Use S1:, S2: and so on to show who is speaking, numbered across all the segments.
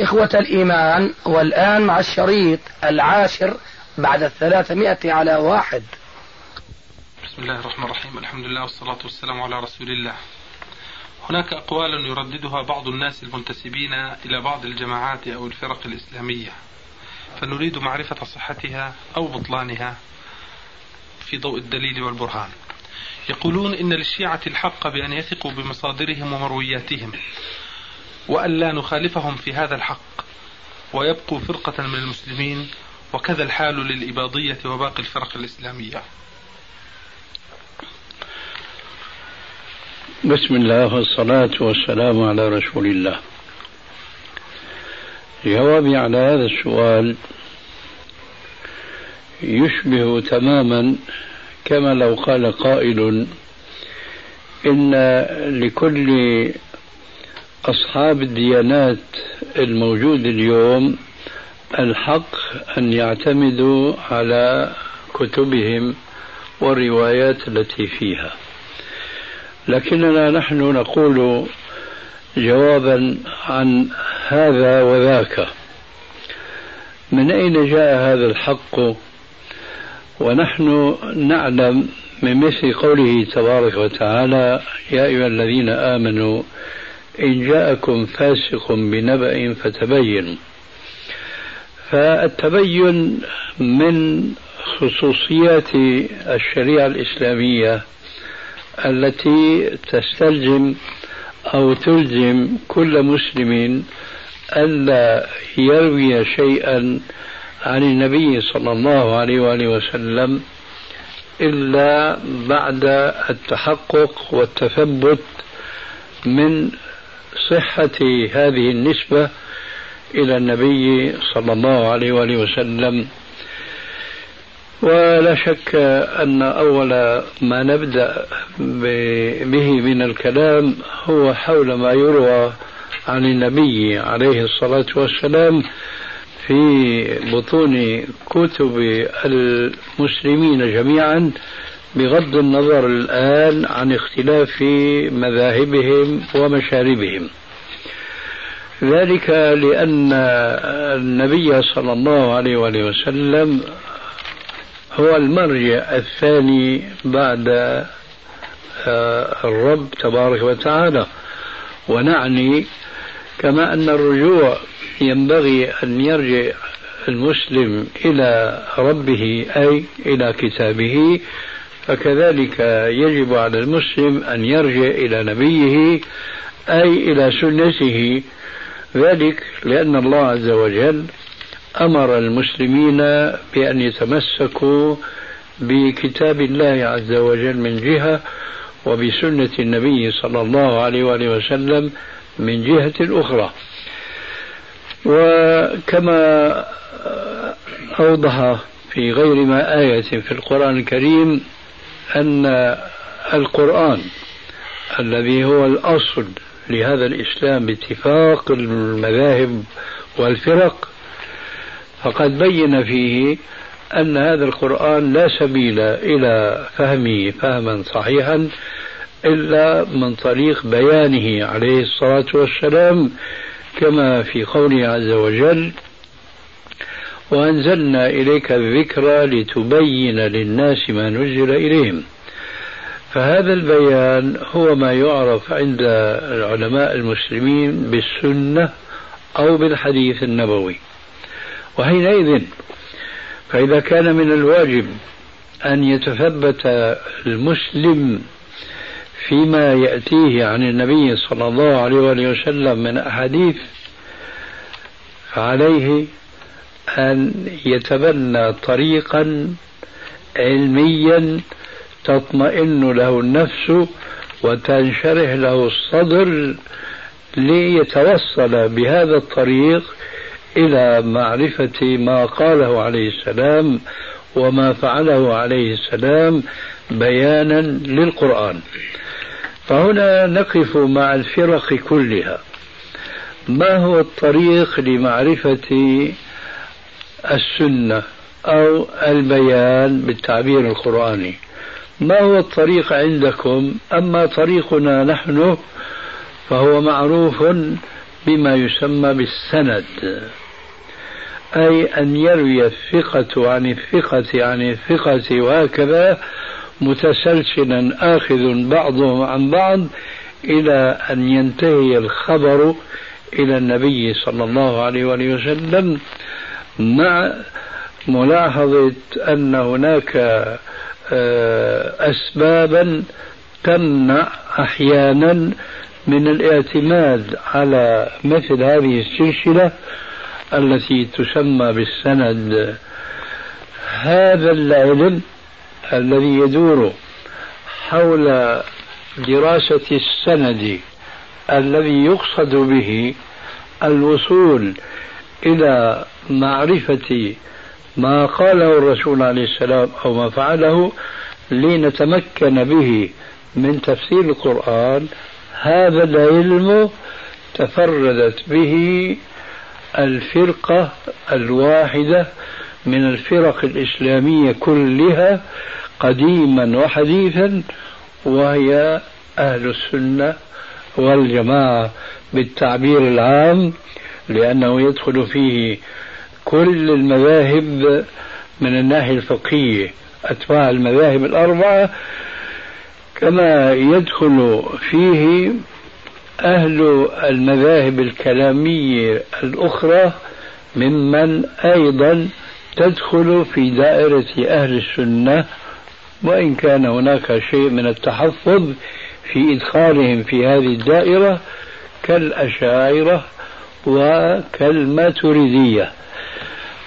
S1: إخوة الإيمان والآن مع الشريط العاشر بعد الثلاثمائة على واحد.
S2: بسم الله الرحمن الرحيم الحمد لله والصلاة والسلام على رسول الله. هناك أقوال يرددها بعض الناس المنتسبين إلى بعض الجماعات أو الفرق الإسلامية فنريد معرفة صحتها أو بطلانها في ضوء الدليل والبرهان. يقولون إن للشيعة الحق بأن يثقوا بمصادرهم ومروياتهم وأن لا نخالفهم في هذا الحق ويبقوا فرقة من المسلمين وكذا الحال للإباضية وباقي الفرق الإسلامية.
S3: بسم الله والصلاة والسلام على رسول الله. جوابي على هذا السؤال يشبه تماما كما لو قال قائل إن لكل أصحاب الديانات الموجود اليوم الحق أن يعتمدوا على كتبهم والروايات التي فيها. لكننا نحن نقول جوابا عن هذا وذاك. من أين جاء هذا الحق؟ ونحن نعلم من مثل قوله تبارك وتعالى يا أيها الذين آمنوا إن جاءكم فاسق بنبأ فتبينوا فالتبين من خصوصيات الشريعة الإسلامية التي تستلزم أو تلزم كل مسلم ألا يروي شيئا عن النبي صلى الله عليه وآله وسلم إلا بعد التحقق والتثبت من صحة هذه النسبة إلى النبي صلى الله عليه وآله وسلم. ولا شك أن أول ما نبدأ به من الكلام هو حول ما يروى عن النبي عليه الصلاة والسلام في بطون كتب المسلمين جميعا بغض النظر الآن عن اختلاف مذاهبهم ومشاربهم. ذلك لأن النبي صلى الله عليه وآله وسلم هو المرجع الثاني بعد آه، الرب تبارك وتعالى. ونعني كما أن الرجوع ينبغي أن يرجع المسلم إلى ربه أي إلى كتابه فكذلك يجب على المسلم أن يرجع إلى نبيه أي إلى سنته. ذلك لأن الله عز وجل أمر المسلمين بأن يتمسكوا بكتاب الله عز وجل من جهة وبسنة النبي صلى الله عليه وآله وسلم من جهة أخرى. وكما أوضح في غير ما آية في القرآن الكريم أن القرآن الذي هو الأصل لهذا الإسلام باتفاق المذاهب والفرق فقد بين فيه أن هذا القرآن لا سبيل إلى فهمه فهما صحيحا إلا من طريق بيانه عليه الصلاة والسلام كما في قوله عز وجل وأنزلنا إليك الذكر لتبين للناس ما نزل إليهم. فهذا البيان هو ما يعرف عند العلماء المسلمين بالسنة أو بالحديث النبوي. وحينئذ فإذا كان من الواجب أن يتثبت المسلم فيما يأتيه عن النبي صلى الله عليه وسلم من أحاديث فعليه أن يتبنى طريقا علميا تطمئن له النفس وتنشرح له الصدر ليتوصل بهذا الطريق إلى معرفة ما قاله عليه السلام وما فعله عليه السلام بيانا للقرآن. فهنا نقف مع الفرق كلها. ما هو الطريق لمعرفة السنة أو البيان بالتعبير القرآني. ما هو الطريق عندكم؟ أما طريقنا نحن فهو معروف بما يسمى بالسند أي أن يروي الثقة عن الثقة عن الثقة وهكذا متسلسلا آخذ بعضهم عن بعض إلى أن ينتهي الخبر إلى النبي صلى الله عليه وسلم. مع ملاحظة أن هناك آه، أسبابا تمنع أحيانا من الاعتماد على مثل هذه السلسلة التي تسمى بالسند. هذا العلم الذي يدور حول دراسة السند الذي يقصد به الوصول إلى معرفة ما قاله الرسول عليه السلام أو ما فعله لنتمكن به من تفسير القرآن. هذا العلم تفردت به الفرقة الواحدة من الفرق الإسلامية كلها قديما وحديثا وهي أهل السنة والجماعة بالتعبير العام لأنه يدخل فيه كل المذاهب من الناحية الفقهية. أتباع المذاهب الأربعة كما يدخل فيه أهل المذاهب الكلامية الأخرى ممن أيضا تدخل في دائرة أهل السنة وإن كان هناك شيء من التحفظ في إدخالهم في هذه الدائرة كالأشاعرة وكالماتريدية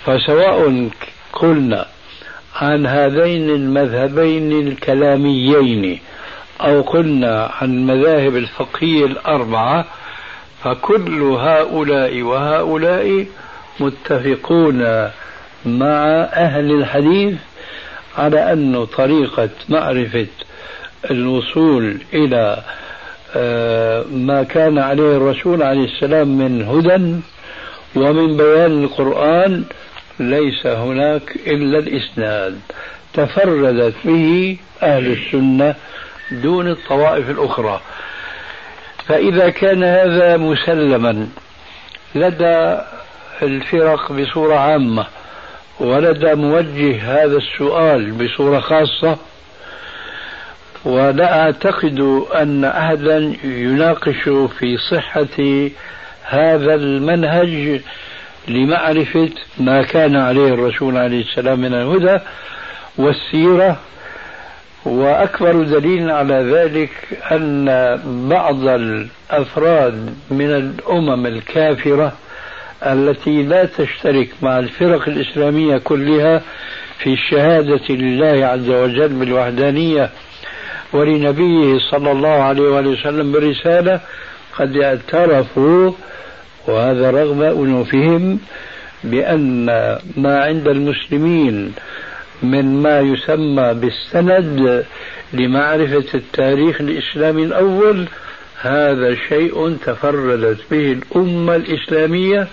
S3: فسواء قلنا عن هذين المذهبين الكلاميين أو قلنا عن المذاهب الفقهية الأربعة فكل هؤلاء وهؤلاء متفقون مع أهل الحديث على أن طريقة معرفة الوصول إلى ما كان عليه الرسول عليه السلام من هدى ومن بيان القرآن ليس هناك إلا الإسناد. تفردت به أهل السنة دون الطوائف الأخرى. فإذا كان هذا مسلما لدى الفرق بصورة عامة ولدى موجه هذا السؤال بصورة خاصة ولا أعتقد أن أحدا يناقش في صحة هذا المنهج لمعرفة ما كان عليه الرسول عليه السلام من الهدى والسيرة وأكبر دليل على ذلك أن بعض الأفراد من الأمم الكافرة التي لا تشترك مع الفرق الإسلامية كلها في الشهادة لله عز وجل بالوحدانية ولنبيه صلى الله عليه وآله وسلم بالرسالة قد اعترفوا وهذا رغم أنوفهم بأن ما عند المسلمين من ما يسمى بالسند لمعرفة التاريخ الإسلامي الأول هذا شيء تفردت به الأمة الإسلامية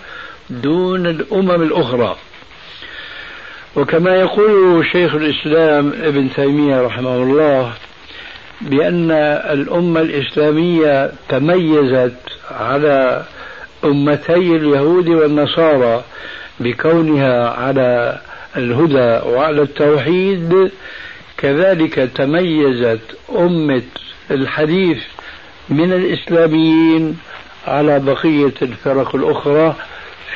S3: دون الأمم الأخرى. وكما يقول شيخ الإسلام ابن تيمية رحمه الله بأن الأمة الإسلامية تميزت على أمتي اليهود والنصارى بكونها على الهدى وعلى التوحيد. كذلك تميزت أمة الحديث من الإسلاميين على بقية الفرق الأخرى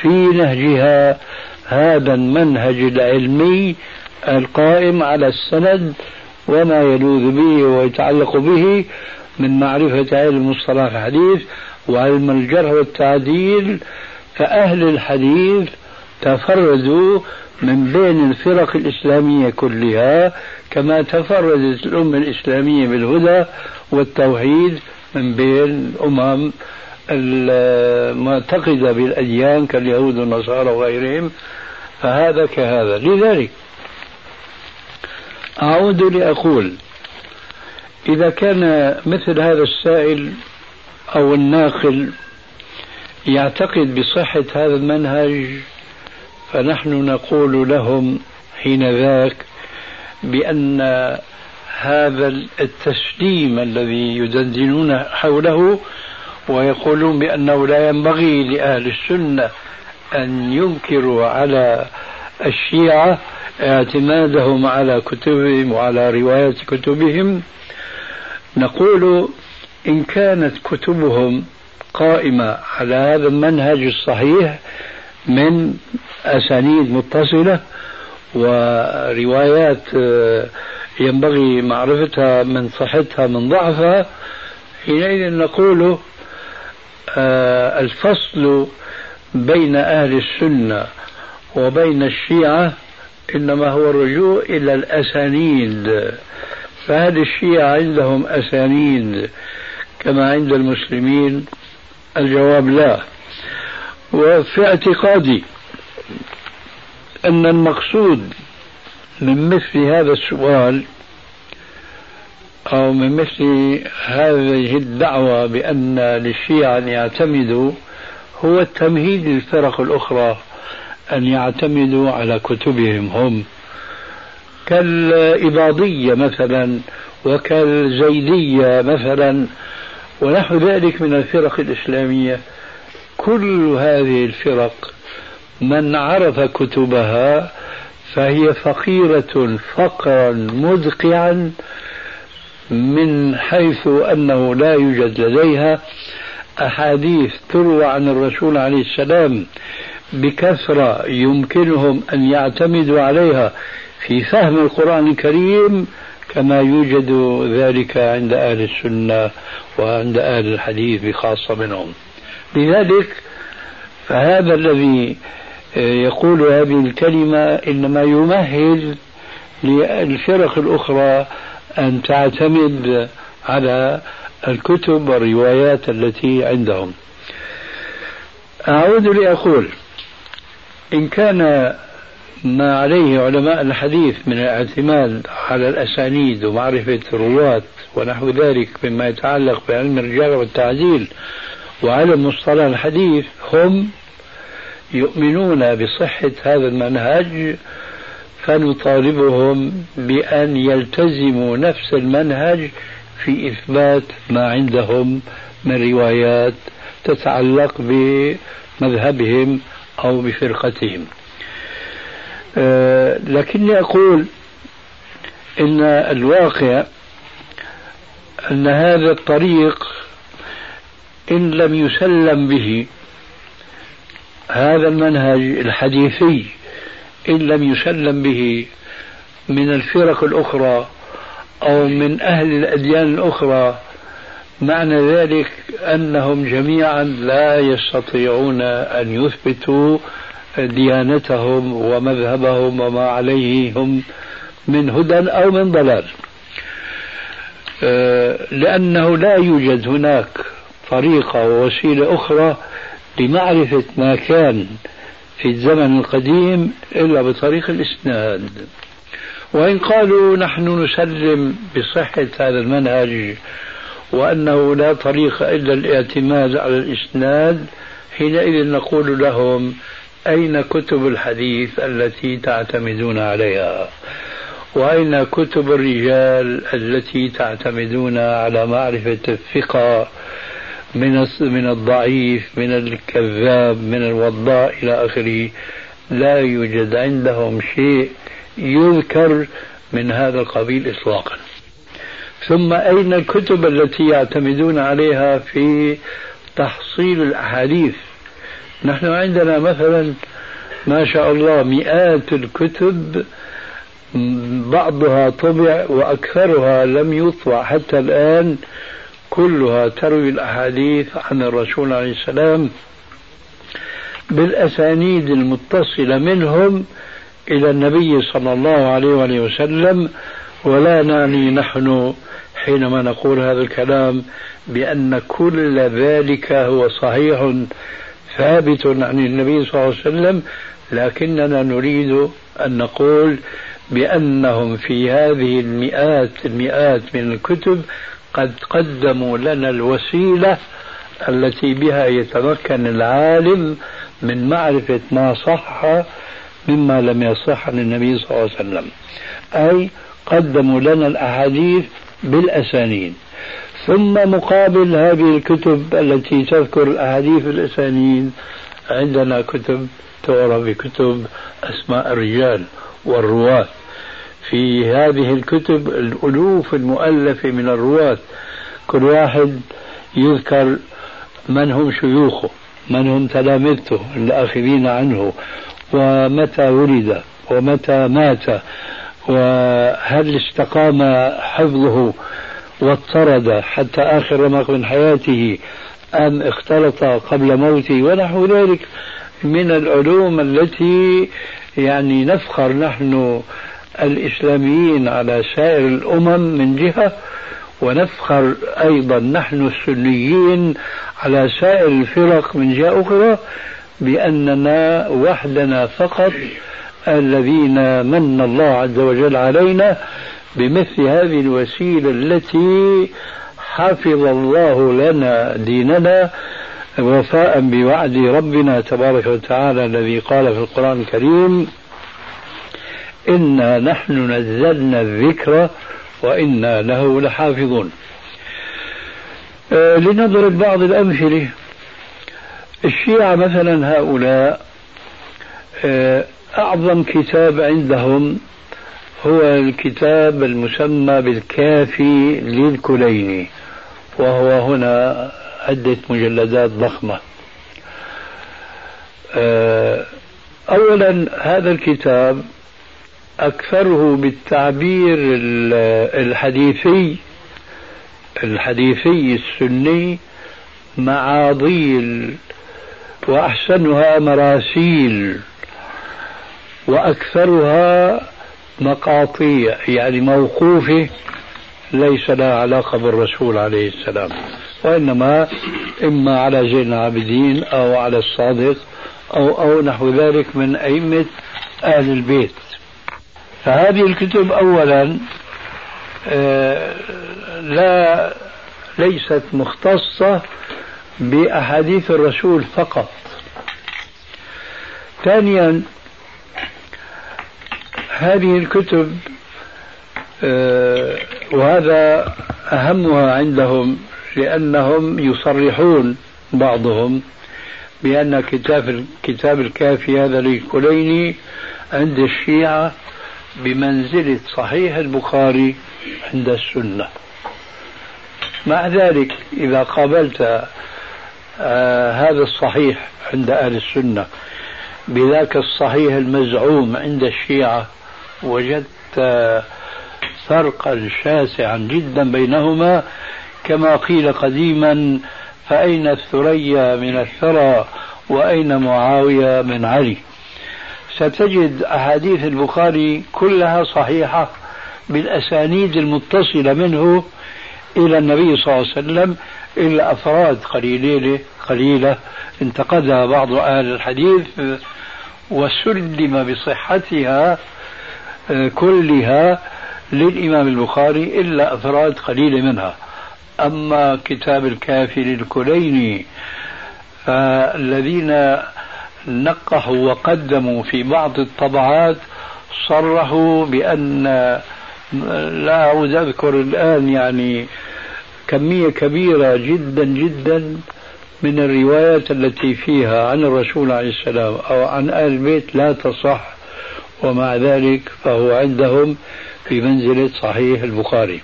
S3: في نهجها. هذا المنهج العلمي القائم على السند وما يلوذ به ويتعلق به من معرفة علم مصطلح الحديث وعلم الجرح والتعديل فأهل الحديث تفردوا من بين الفرق الإسلامية كلها كما تفردت الأمة الإسلامية بالهدى والتوحيد من بين الأمم المعتقدة بالأديان كاليهود والنصارى وغيرهم فهذا كهذا. لذلك أعود لأقول إذا كان مثل هذا السائل أو الناقل يعتقد بصحة هذا المنهج فنحن نقول لهم حين ذاك بأن هذا التسليم الذي يدندنون حوله ويقولون بأنه لا ينبغي لأهل السنة أن ينكروا على الشيعة اعتمادهم على كتبهم وعلى روايات كتبهم. نقول إن كانت كتبهم قائمة على هذا المنهج الصحيح من أسانيد متصلة وروايات آه، ينبغي معرفتها من صحتها من ضعفها حينئذ نقول آه، الفصل بين أهل السنة وبين الشيعة إنما هو الرجوع إلى الأسانيد. فهل الشيعة عندهم أسانيد كما عند المسلمين الجواب لا. وفي اعتقادي أن المقصود من مثل هذا السؤال أو من مثل هذه الدعوة بأن للشيعة أن يعتمدوا هو التمهيد للفرق الأخرى. أن يعتمدوا على كتبهم هم. كالإباضية مثلا وكالزيدية مثلا ونحو ذلك من الفرق الإسلامية. كل هذه الفرق من عرف كتبها فهي فقيرة فقرا مدقعا من حيث أنه لا يوجد لديها أحاديث تروى عن الرسول عليه السلام بكثرة يمكنهم أن يعتمدوا عليها. في فهم القرآن الكريم كما يوجد ذلك عند أهل السنة وعند أهل الحديث بخاصة منهم. لذلك فهذا الذي يقول هذه الكلمة إنما يمهل للفرق الأخرى أن تعتمد على الكتب والروايات التي عندهم. أعود لأقول إن كان ما عليه علماء الحديث من الاعتماد على الأسانيد ومعرفة الرواة ونحو ذلك مما يتعلق بعلم الرجال والتعديل وعلم مصطلح الحديث هم يؤمنون بصحة هذا المنهج فنطالبهم بأن يلتزموا نفس المنهج في إثبات ما عندهم من روايات تتعلق بمذهبهم أو بفرقتهم. أه لكني أقول إن الواقع أن هذا الطريق إن لم يسلم به هذا المنهج الحديثي إن لم يسلم به من الفرق الأخرى أو من أهل الأديان الأخرى معنى ذلك أنهم جميعا لا يستطيعون أن يثبتوا ديانتهم ومذهبهم وما عليه هم من هدى أو من ضلال. آه، لأنه لا يوجد هناك طريقة ووسيلة أخرى لمعرفة ما كان في الزمن القديم إلا بطريق الإسناد. وإن قالوا نحن نسلم بصحة هذا المنهج وأنه لا طريق إلا الاعتماد على الإسناد حينئذ نقول لهم أين كتب الحديث التي تعتمدون عليها؟ وأين كتب الرجال التي تعتمدون على معرفة الثقة من من الضعيف من الكذاب من الوضاء إلى آخره؟ لا يوجد عندهم شيء يذكر من هذا القبيل إطلاقا. ثم أين الكتب التي يعتمدون عليها في تحصيل الأحاديث؟ نحن عندنا مثلا ما شاء الله مئات الكتب بعضها طبع وأكثرها لم يطبع حتى الآن كلها تروي الأحاديث عن الرسول عليه السلام بالأسانيد المتصلة منهم إلى النبي صلى الله عليه وسلم ولا نعني نحن حينما نقول هذا الكلام بأن كل ذلك هو صحيح ثابت عن النبي صلى الله عليه وسلم لكننا نريد أن نقول بأنهم في هذه المئات المئات من الكتب قد قدموا لنا الوسيلة التي بها يتمكن العالم من معرفة ما صح مما لم يصح عن النبي صلى الله عليه وسلم. أي قدموا لنا الأحاديث بالأسانيد. ثم مقابل هذه الكتب التي تذكر الأحاديث بالأسانيد عندنا كتب تعرف بكتب أسماء الرجال والرواة. في هذه الكتب الألوف المؤلفة من الرواة كل واحد يذكر من هم شيوخه من هم تلامذته الآخذين عنه ومتى ولد ومتى مات وهل استقام حفظه واضطرد حتى آخر رمق من حياته أم اختلط قبل موته ونحو ذلك من العلوم التي يعني نفخر نحن الإسلاميين على سائر الأمم من جهة ونفخر أيضا نحن السنيين على سائر الفرق من جهة أخرى بأننا وحدنا فقط الذين من الله عز وجل علينا بمثل هذه الوسيلة التي حفظ الله لنا ديننا وفاء بوعد ربنا تبارك وتعالى الذي قال في القرآن الكريم إنا نحن نزلنا الذكر وإنا له لحافظون. آه لنضرب بعض الأمثلة. الشيعة مثلا هؤلاء آه أعظم كتاب عندهم هو الكتاب المسمى بالكافي للكليني وهو هنا عدة مجلدات ضخمة. آه، أولا هذا الكتاب أكثره بالتعبير الحديثي الحديثي السني معاضيل وأحسنها مراسيل. وأكثرها مقاطيع يعني موقوفة ليس لها علاقة بالرسول عليه السلام. وإنما إما على زين العابدين أو على الصادق أو أو نحو ذلك من أئمة أهل البيت. فهذه الكتب أولا آه، لا ليست مختصة بأحاديث الرسول فقط. ثانيا هذه الكتب آه، وهذا أهمها عندهم لأنهم يصرحون بعضهم بأن كتاب كتاب الكافي هذا للكليني عند الشيعة بمنزلة صحيح البخاري عند السنة. مع ذلك إذا قابلت آه هذا الصحيح عند أهل السنة بذاك الصحيح المزعوم عند الشيعة وجدت فرقا شاسعا جدا بينهما كما قيل قديما فأين الثريا من الثرى وأين معاوية من علي؟ ستجد أحاديث البخاري كلها صحيحة بالأسانيد المتصلة منه إلى النبي صلى الله عليه وسلم إلا أفراد قليلة قليلة انتقدها بعض أهل الحديث وسلم بصحتها كلها للإمام البخاري إلا أفراد قليلة منها. أما كتاب الكافي للكليني فالذين نقحوا وقدموا في بعض الطبعات صرحوا بأن لا أعود أذكر الآن يعني كمية كبيرة جدا جدا من الروايات التي فيها عن الرسول عليه السلام أو عن أهل البيت لا تصح. ومع ذلك فهو عندهم في منزلة صحيح البخاري.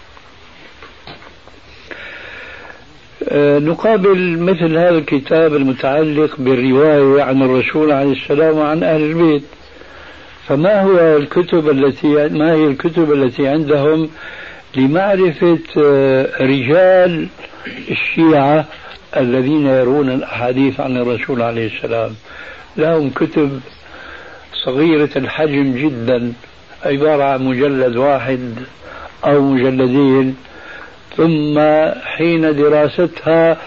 S3: آه، نقابل مثل هذا الكتاب المتعلق بالرواية عن الرسول عليه السلام وعن أهل البيت. فما هو الكتب التي ما هي الكتب التي عندهم لمعرفة آه، رجال الشيعة الذين يرون الأحاديث عن الرسول عليه السلام؟ لهم كتب صغيرة الحجم جدا عبارة عن مجلد واحد أو مجلدين ثم حين دراستها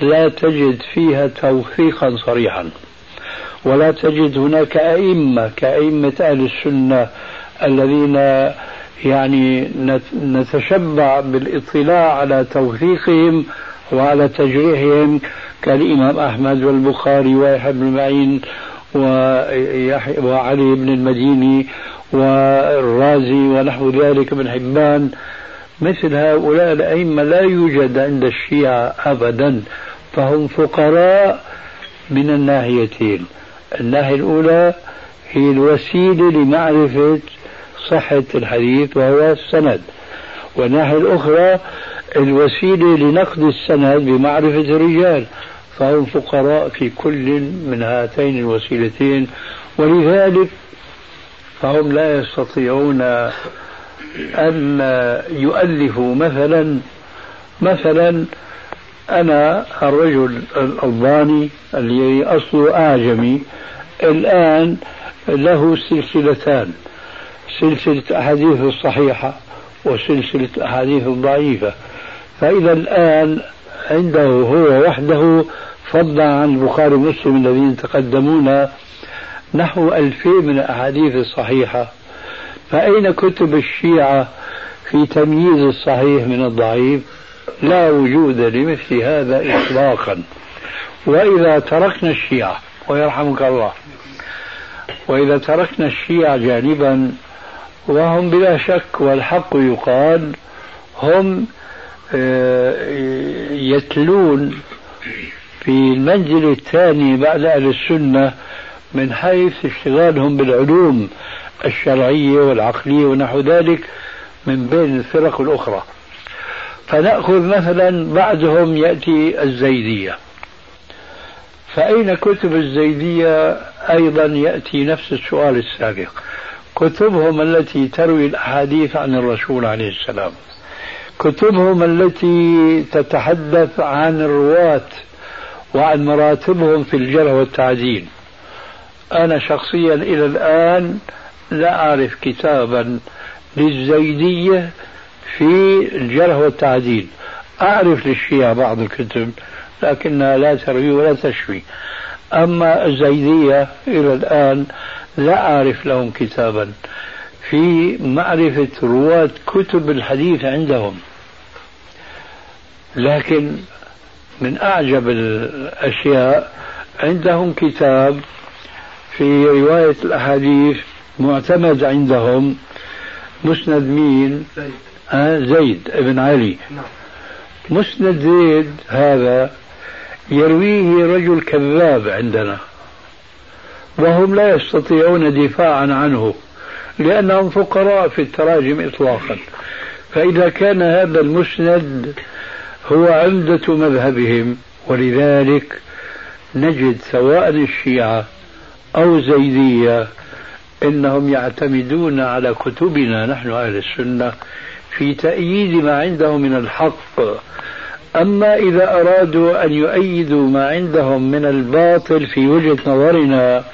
S3: لا تجد فيها توثيقا صريحا ولا تجد هناك أئمة كأئمة أهل السنة الذين يعني نتشبع بالاطلاع على توثيقهم وعلى تجريحهم كالإمام أحمد والبخاري ويحيى بن معين وعلي بن المديني والرازي ونحو ذلك من حبان. مثل هؤلاء الأئمة لا يوجد عند الشيعة أبدا فهم فقراء من الناحيتين. الناحية الأولى هي الوسيلة لمعرفة صحة الحديث وهو السند. والناحية الأخرى الوسيلة لنقد السند بمعرفة الرجال. فهم فقراء في كل من هاتين الوسيلتين ولذلك فهم لا يستطيعون أن يؤلفوا. مثلا مثلا أنا الرجل الألباني اللي أصله أعجمي الآن له سلسلتان سلسلة أحاديث الصحيحة وسلسلة أحاديث الضعيفة فإذا الآن عنده هو وحده فضلا عن البخاري ومسلم الذين تقدمونا نحو ألفين من الأحاديث الصحيحة. فأين كتب الشيعة في تمييز الصحيح من الضعيف؟ لا وجود لمثل هذا إطلاقا. وإذا تركنا الشيعة ويرحمك الله. وإذا تركنا الشيعة جانبا وهم بلا شك والحق يقال هم آه، يتلون في المنزل الثاني بعد أهل السنة من حيث اشتغالهم بالعلوم الشرعية والعقلية ونحو ذلك من بين الفرق الأخرى. فنأخذ مثلا بعدهم يأتي الزيدية. فأين كتب الزيدية أيضا يأتي نفس السؤال السابق؟ كتبهم التي تروي الأحاديث عن الرسول عليه السلام. كتبهم التي تتحدث عن الرواة وعن مراتبهم في الجرح والتعديل. أنا شخصيا إلى الآن لا أعرف كتابا للزيدية في الجرح والتعديل. أعرف للشيعة بعض الكتب لكنها لا تروي ولا تشفي أما الزيدية إلى الآن لا أعرف لهم كتابا. في معرفة رواة كتب الحديث عندهم. لكن من أعجب الأشياء عندهم كتاب في رواية الأحاديث معتمد عندهم مسند مين؟ زيد, آه زيد ابن علي. نعم. مسند زيد هذا يرويه رجل كذاب عندنا وهم لا يستطيعون دفاعا عنه لأنهم فقراء في التراجم إطلاقا. فإذا كان هذا المسند هو عمدة مذهبهم ولذلك نجد سواء الشيعة أو زيدية إنهم يعتمدون على كتبنا نحن أهل السنة في تأييد ما عندهم من الحق. أما إذا أرادوا أن يؤيدوا ما عندهم من الباطل في وجهة نظرنا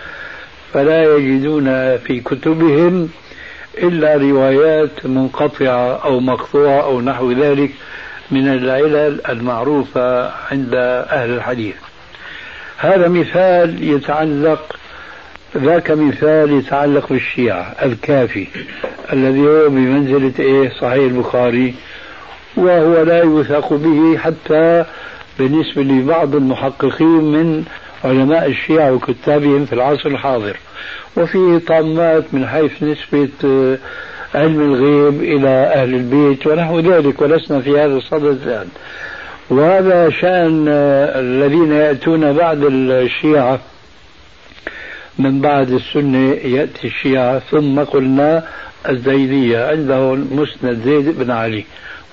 S3: فلا يجدون في كتبهم إلا روايات منقطعة أو مقطوعة أو نحو ذلك. من العلل المعروفة عند أهل الحديث. هذا مثال يتعلق ذاك مثال يتعلق بالشيعة الكافي الذي هو بمنزلة إيه؟ صحيح البخاري وهو لا يوثق به حتى بالنسبة لبعض المحققين من علماء الشيعة وكتابهم في العصر الحاضر. وفيه طامات من حيث نسبة آه، علم الغيب إلى أهل البيت ونحو ذلك ولسنا في هذا الصدد الآن. وهذا شأن الذين يأتون بعد الشيعة من بعد السنة يأتي الشيعة ثم قلنا الزيدية عندهم مسند زيد بن علي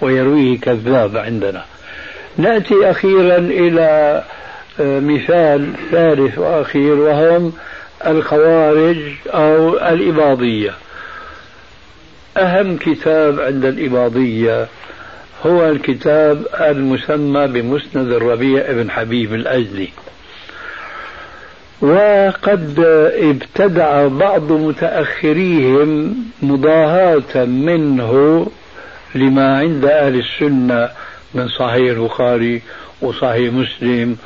S3: ويرويه كذاب عندنا. نأتي أخيرا إلى آه، مثال ثالث وأخير وهم الخوارج أو الإباضية. أهم كتاب عند الإباضية هو الكتاب المسمى بمسند الربيع بن حبيب الأزدي وقد ابتدع بعض متأخريهم مضاهاة منه لما عند أهل السنة من صحيح البخاري وصحيح مسلم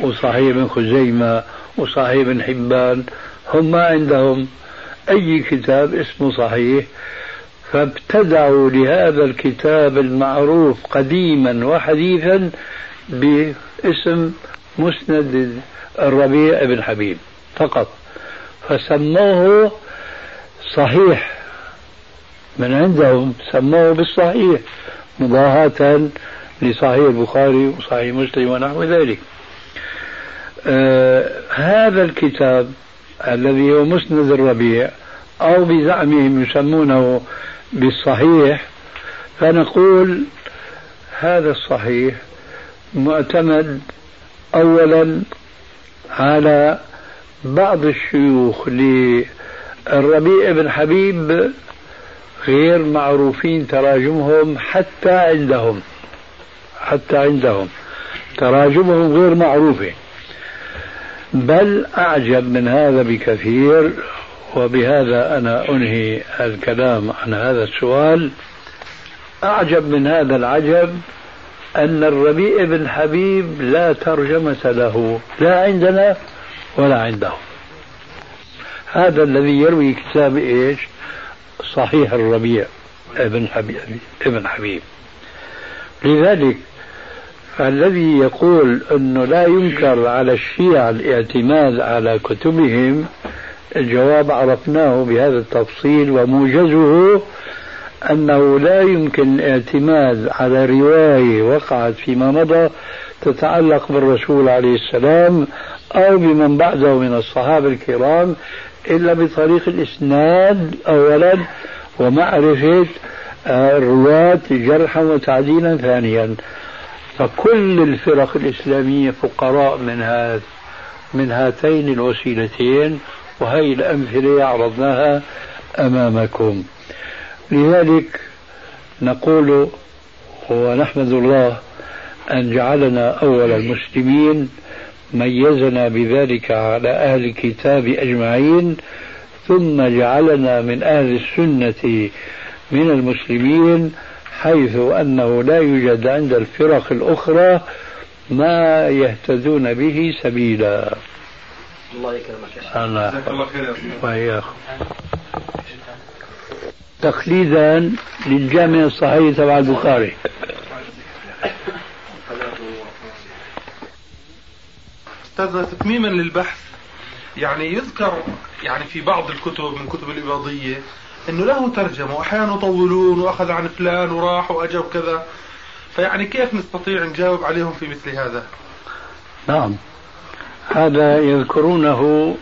S3: وصحيح ابن خزيمة وصحيح ابن حبان. هم ما عندهم أي كتاب اسمه صحيح فابتدعوا لهذا الكتاب المعروف قديما وحديثا باسم مسند الربيع بن حبيب فقط. فسموه صحيح. من عندهم سموه بالصحيح مضاهاة لصحيح البخاري وصحيح مسلم ونحو ذلك. آه هذا الكتاب الذي هو مسند الربيع أو بزعمهم يسمونه بالصحيح فنقول هذا الصحيح معتمد أولا على بعض الشيوخ للربيع بن حبيب غير معروفين تراجمهم حتى عندهم حتى عندهم تراجمهم غير معروفة بل أعجب من هذا بكثير وبهذا أنا أنهي الكلام عن هذا السؤال. أعجب من هذا العجب أن الربيع بن حبيب لا ترجمة له لا عندنا ولا عندهم هذا الذي يروي كتاب إيش؟ صحيح الربيع ابن حبيب ابن حبيب. لذلك فالذي يقول إنه لا ينكر على الشيعة الاعتماد على كتبهم الجواب عرفناه بهذا التفصيل وموجزه أنه لا يمكن الاعتماد على رواية وقعت فيما مضى تتعلق بالرسول عليه السلام أو بمن بعده من الصحابة الكرام إلا بطريق الإسناد اولا ومعرفة الرواة جرحا وتعديلا ثانيا. فكل الفرق الإسلامية فقراء من من هاتين الوسيلتين. وهي الأمثلة عرضناها أمامكم. لذلك نقول ونحمد الله أن جعلنا أول المسلمين ميزنا بذلك على أهل الكتاب أجمعين ثم جعلنا من أهل السنة من المسلمين حيث أنه لا يوجد عند الفرق الأخرى ما يهتدون به سبيلا.
S4: الله يكرمك يا الله
S2: جزاك الله خير
S3: وإياكم تقليدا للجامع الصحيح تبع البخاري.
S2: أستاذ تتميما للبحث يعني يذكر يعني في بعض الكتب من كتب الإباضية إنه له ترجمة واحيانا يطولون وأخذ عن فلان وراح واجا وكذا فيعني كيف نستطيع نجاوب عليهم في مثل هذا؟
S3: نعم. هذا يذكرونه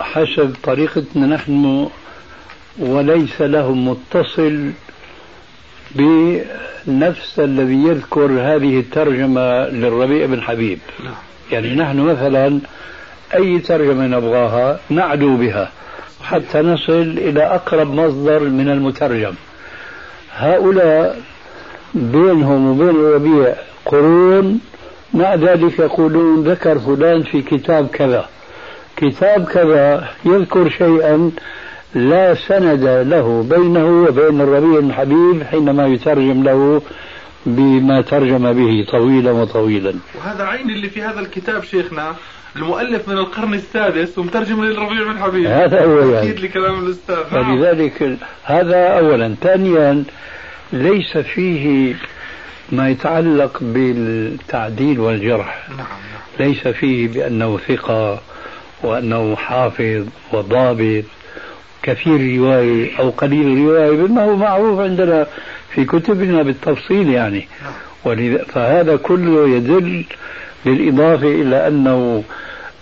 S3: حسب طريقتنا نحن وليس لهم متصل بنفس الذي يذكر هذه الترجمة للربيع بن حبيب
S2: نعم.
S3: يعني نحن مثلا أي ترجمة نبغاها نعدو بها حتى نصل إلى أقرب مصدر من المترجم هؤلاء بينهم وبين الربيع قرون مع ذلك يقولون ذكر فلان في كتاب كذا. كتاب كذا يذكر شيئا لا سند له بينه وبين الربيع بن حبيب حينما يترجم له بما ترجم به طويلا وطويلا.
S2: وهذا عين اللي في هذا الكتاب شيخنا المؤلف من القرن السادس ومترجم للربيع بن حبيب.
S3: هذا هو يعني.
S2: أكيد لكلام الأستاذ.
S3: فلذلك هذا أولا. ثانيا ليس فيه ما يتعلق بالتعديل والجرح
S2: نعم نعم.
S3: ليس فيه بأنه ثقة وأنه حافظ وضابط كثير رواية أو قليل رواية بما هو معروف عندنا في كتبنا بالتفصيل يعني
S2: نعم.
S3: فهذا كله يدل بالإضافة إلى أنه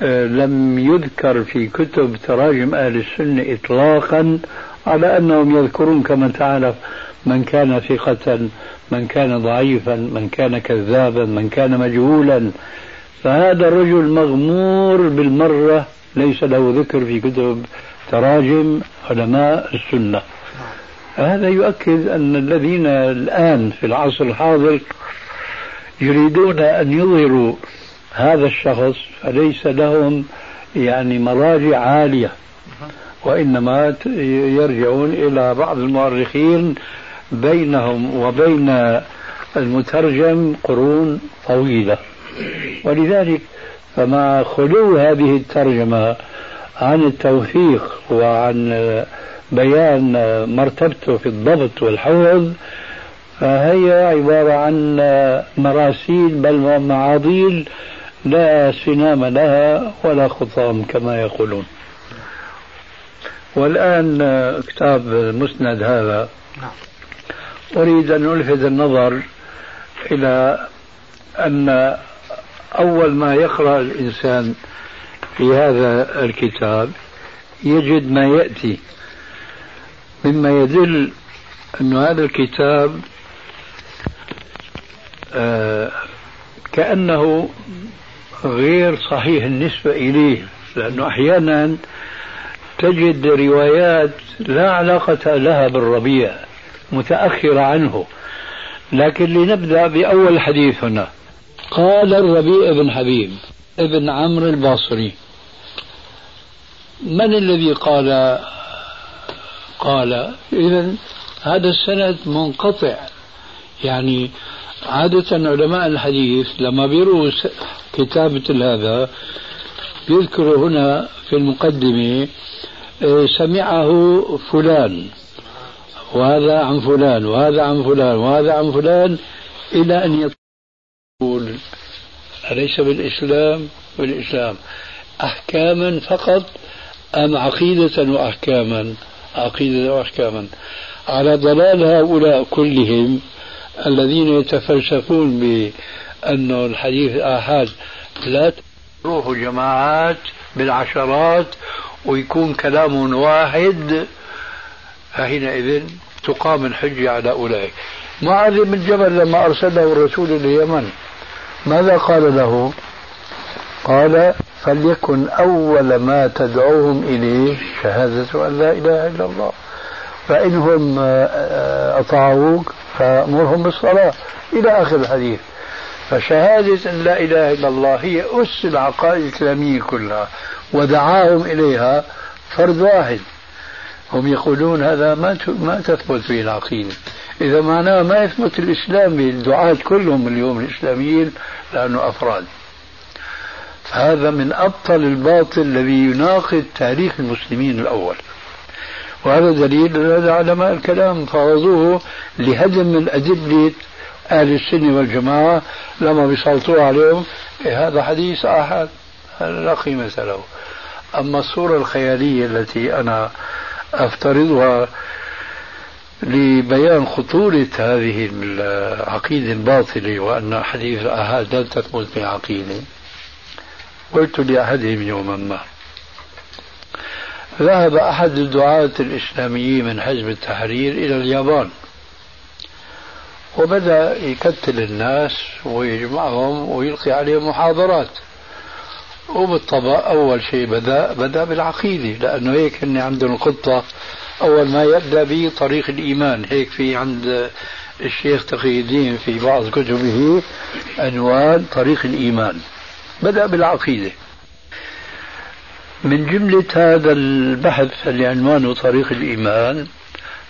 S3: آه، لم يذكر في كتب تراجم أهل السنة إطلاقا على أنهم يذكرون كما تعرف من كان ثقة من كان ضعيفا من كان كذابا من كان مجهولا. فهذا الرجل مغمور بالمرة ليس له ذكر في كتب تراجم علماء السنة. هذا يؤكد أن الذين الآن في العصر الحاضر يريدون أن يظهروا هذا الشخص فليس لهم يعني مراجع عالية. وإنما يرجعون إلى بعض المؤرخين بينهم وبين المترجم قرون طويلة. ولذلك فمع خلو هذه الترجمة عن التوثيق وعن بيان مرتبته في الضبط والحفظ فهي عبارة عن مراسيل بل معاضيل لا سنام لها ولا خطام كما يقولون. والآن كتاب المسند هذا. نعم. أريد أن ألفت النظر إلى أن أول ما يقرأ الإنسان في هذا الكتاب يجد ما يأتي مما يدل أن هذا الكتاب آه كأنه غير صحيح النسبة إليه لأنه أحيانا تجد روايات لا علاقة لها بالربيع. متأخرة عنه. لكن لنبدأ بأول حديث هنا قال الربيع بن حبيب ابن عمرو الباصري. من الذي قال؟ قال إذا هذا السند منقطع. يعني عادة علماء الحديث لما بيروا كتابة هذا يذكر هنا في المقدمة إيه، سمعه فلان. وهذا عن فلان وهذا عن فلان وهذا عن فلان إلى أن يقول أليس بالإسلام؟ بالإسلام. أحكاما فقط أم عقيدة وأحكاما؟ عقيدة وأحكاما. على ضلال هؤلاء كلهم الذين يتفلسفون بأن الحديث الآحاد لا تروح جماعات بالعشرات ويكون كلام واحد فحينئذ تقام الحجة على أولئك. معاذ بن جبل لما أرسله الرسول اليمن ماذا قال له؟ قال فليكن أول ما تدعوهم إليه شهادة أن لا إله إلا الله. فإنهم آه، أطاعوك فأمرهم بالصلاة. إلى آخر الحديث. فشهادة أن لا إله إلا الله هي أس العقائد الإسلامية كلها. ودعاهم إليها فرد واحد. هم يقولون هذا ما ما تثبت به العقيدة. إذا معناه ما يثبت الإسلام بالدعاة كلهم اليوم الإسلاميين لأنه أفراد. هذا من أبطل الباطل الذي يناقض تاريخ المسلمين الأول. وهذا دليل هذا علماء الكلام فرضوه لهدم من أدلة أهل السنة والجماعة لما بيسلطوا عليهم. إيه هذا حديث أحد. لا قيمة له. أما الصورة الخيالية التي أنا أفترضها لبيان خطورة هذه العقيدة الباطلة وأن حديث الآحاد لا تثبت بعقيدة. قلت لأحدهم يوما ما ذهب أحد الدعاة الإسلاميين من حزب التحرير إلى اليابان وبدأ يكتل الناس ويجمعهم ويلقي عليهم محاضرات. وبالطبع أول شيء بدأ بدأ بالعقيدة لأنه هيك هن عندهم الخطة. أول ما يبدأ به طريق الإيمان هيك في عند الشيخ تقي الدين في بعض كتبه عنوان طريق الإيمان. بدأ بالعقيدة. من جملة هذا البحث اللي عنوانه طريق الإيمان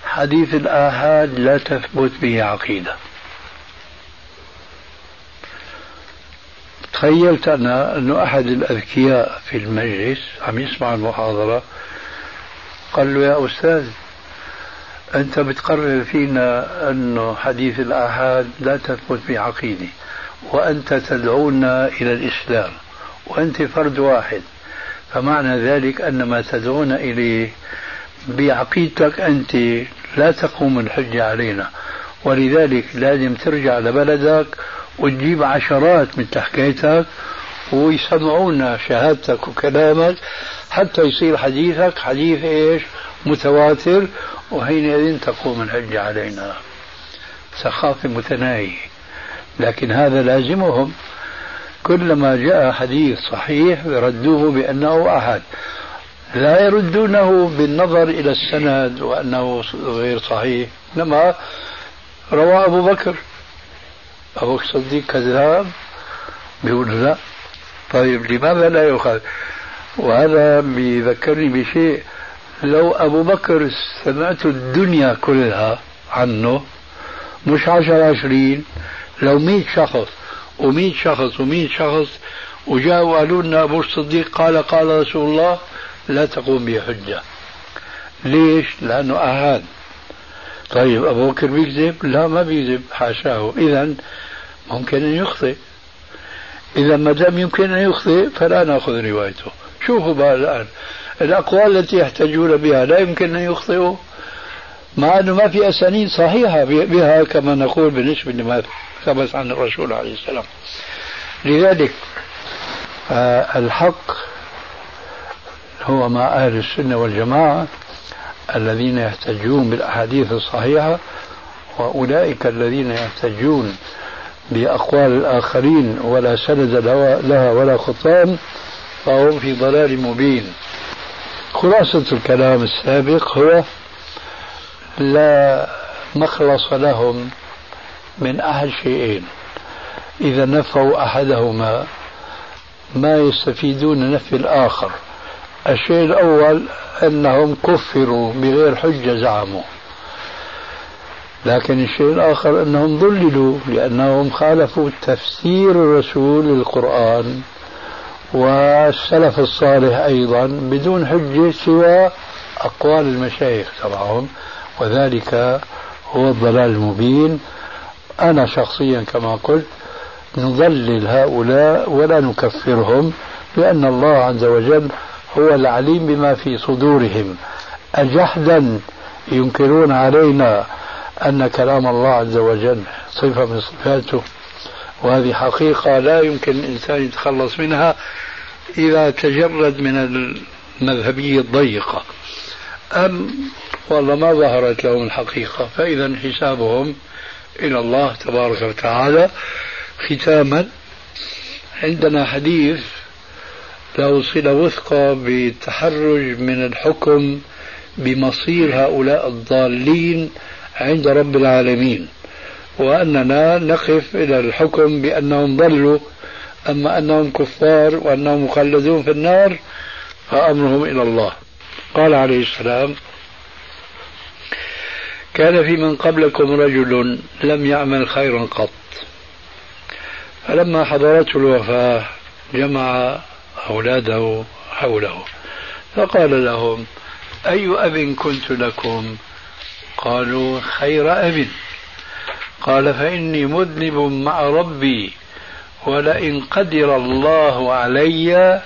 S3: حديث الآحاد لا تثبت به عقيدة. تخيلت أنا أنه أحد الأذكياء في المجلس عم يسمع المحاضرة قال له يا أستاذ أنت بتقرر فينا أنه حديث الآحاد لا تثبت بعقيدة وأنت تدعونا إلى الإسلام وأنت فرد واحد فمعنى ذلك أن ما تدعون إليه بعقيدتك أنت لا تقوم الحجة علينا ولذلك لازم ترجع لبلدك وتجيب عشرات من حكايتك ويسمعونا شهادتك وكلامك حتى يصير حديثك حديث إيش؟ متواتر وحينئذ تقوم الحجة علينا. ثقافة متناهية. لكن هذا لازمهم كلما جاء حديث صحيح يردوه بأنه أحد لا يردونه بالنظر إلى السند وأنه غير صحيح إنما روى أبو بكر أبو بكر الصديق كذاب بيقول لا طيب لماذا لا يؤخذ وهذا بيذكرني بشيء لو أبو بكر سمعت الدنيا كلها عنه مش عشر عشرين لو مئة شخص ومئة شخص ومئة شخص وجاءوا وقالوا لنا أبو الصديق قال قال رسول الله لا تقوم به حجة ليش؟ لأنه أهان طيب أبو بكر بيكذب؟ لا ما بيكذب حاشاه إذا ممكن أن يخطئ. إذا ما دام يمكن أن يخطئ فلا نأخذ روايته. شوفوا بقى الآن. الأقوال التي يحتجون بها لا يمكن أن يخطئوا. مع أنه ما في أسانيد صحيحة بها كما نقول بالنسبة لما ثبت عن الرسول عليه السلام. لذلك آه، الحق هو مع أهل السنة والجماعة الذين يحتجون بالأحاديث الصحيحة وأولئك الذين يحتجون بأقوال الآخرين ولا سند لها ولا خطام فهم في ضلال مبين. خلاصة الكلام السابق هو لا مخلص لهم من أحد شيئين. إذا نفوا أحدهما ما يستفيدون نفي الآخر. الشيء الأول أنهم كفروا بغير حجة زعموا. لكن الشيء الآخر أنهم ضللوا لأنهم خالفوا تفسير الرسول للقرآن والسلف الصالح أيضا بدون حجة سوى أقوال المشايخ تبعهم وذلك هو الضلال المبين. أنا شخصيا كما قلت نضلل هؤلاء ولا نكفرهم لأن الله عز وجل هو العليم بما في صدورهم. أجحدا ينكرون علينا أن كلام الله عز وجل صفة من صفاته وهذه حقيقة لا يمكن الإنسان يتخلص منها إذا تجرد من المذهبية الضيقة. أم والله ما ظهرت لهم الحقيقة فإذا حسابهم إلى الله تبارك وتعالى ختاما. عندنا حديث له صلة وثقة بالتحرج من الحكم بمصير هؤلاء الضالين عند رب العالمين وأننا نقف إلى الحكم بأنهم ضلوا أما أنهم كفار وأنهم مخلدون في النار فأمرهم إلى الله. قال عليه السلام كان في من قبلكم رجل لم يعمل خيرا قط فلما حضرته الوفاة جمع أولاده حوله فقال لهم أي أب كنت لكم؟ قالوا خير أب قال فإني مذنب مع ربي ولئن قدر الله علي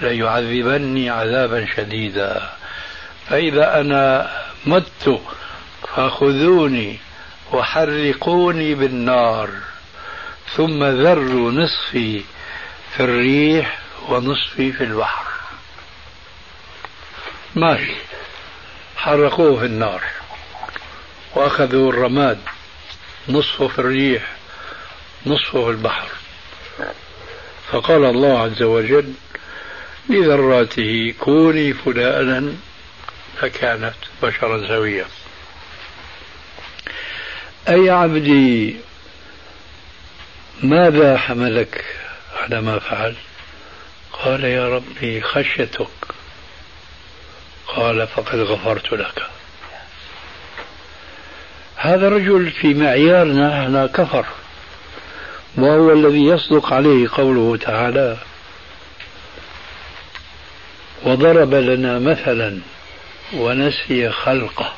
S3: ليعذبني عذابا شديدا. فإذا أنا مت فخذوني وحرقوني بالنار ثم ذروا نصفي في الريح ونصفي في البحر. ماشي حرقوه في النار. وأخذوا الرماد نصفه في الريح نصفه في البحر. فقال الله عز وجل لذراته كوني فلانا فكانت بشرا سويا. أي عبدي ماذا حملك على ما فعل؟ قال يا ربي خشيتك. قال فقد غفرت لك. هذا الرجل في معيارنا إحنا كفر. وهو الذي يصدق عليه قوله تعالى وضرب لنا مثلا ونسي خلقه.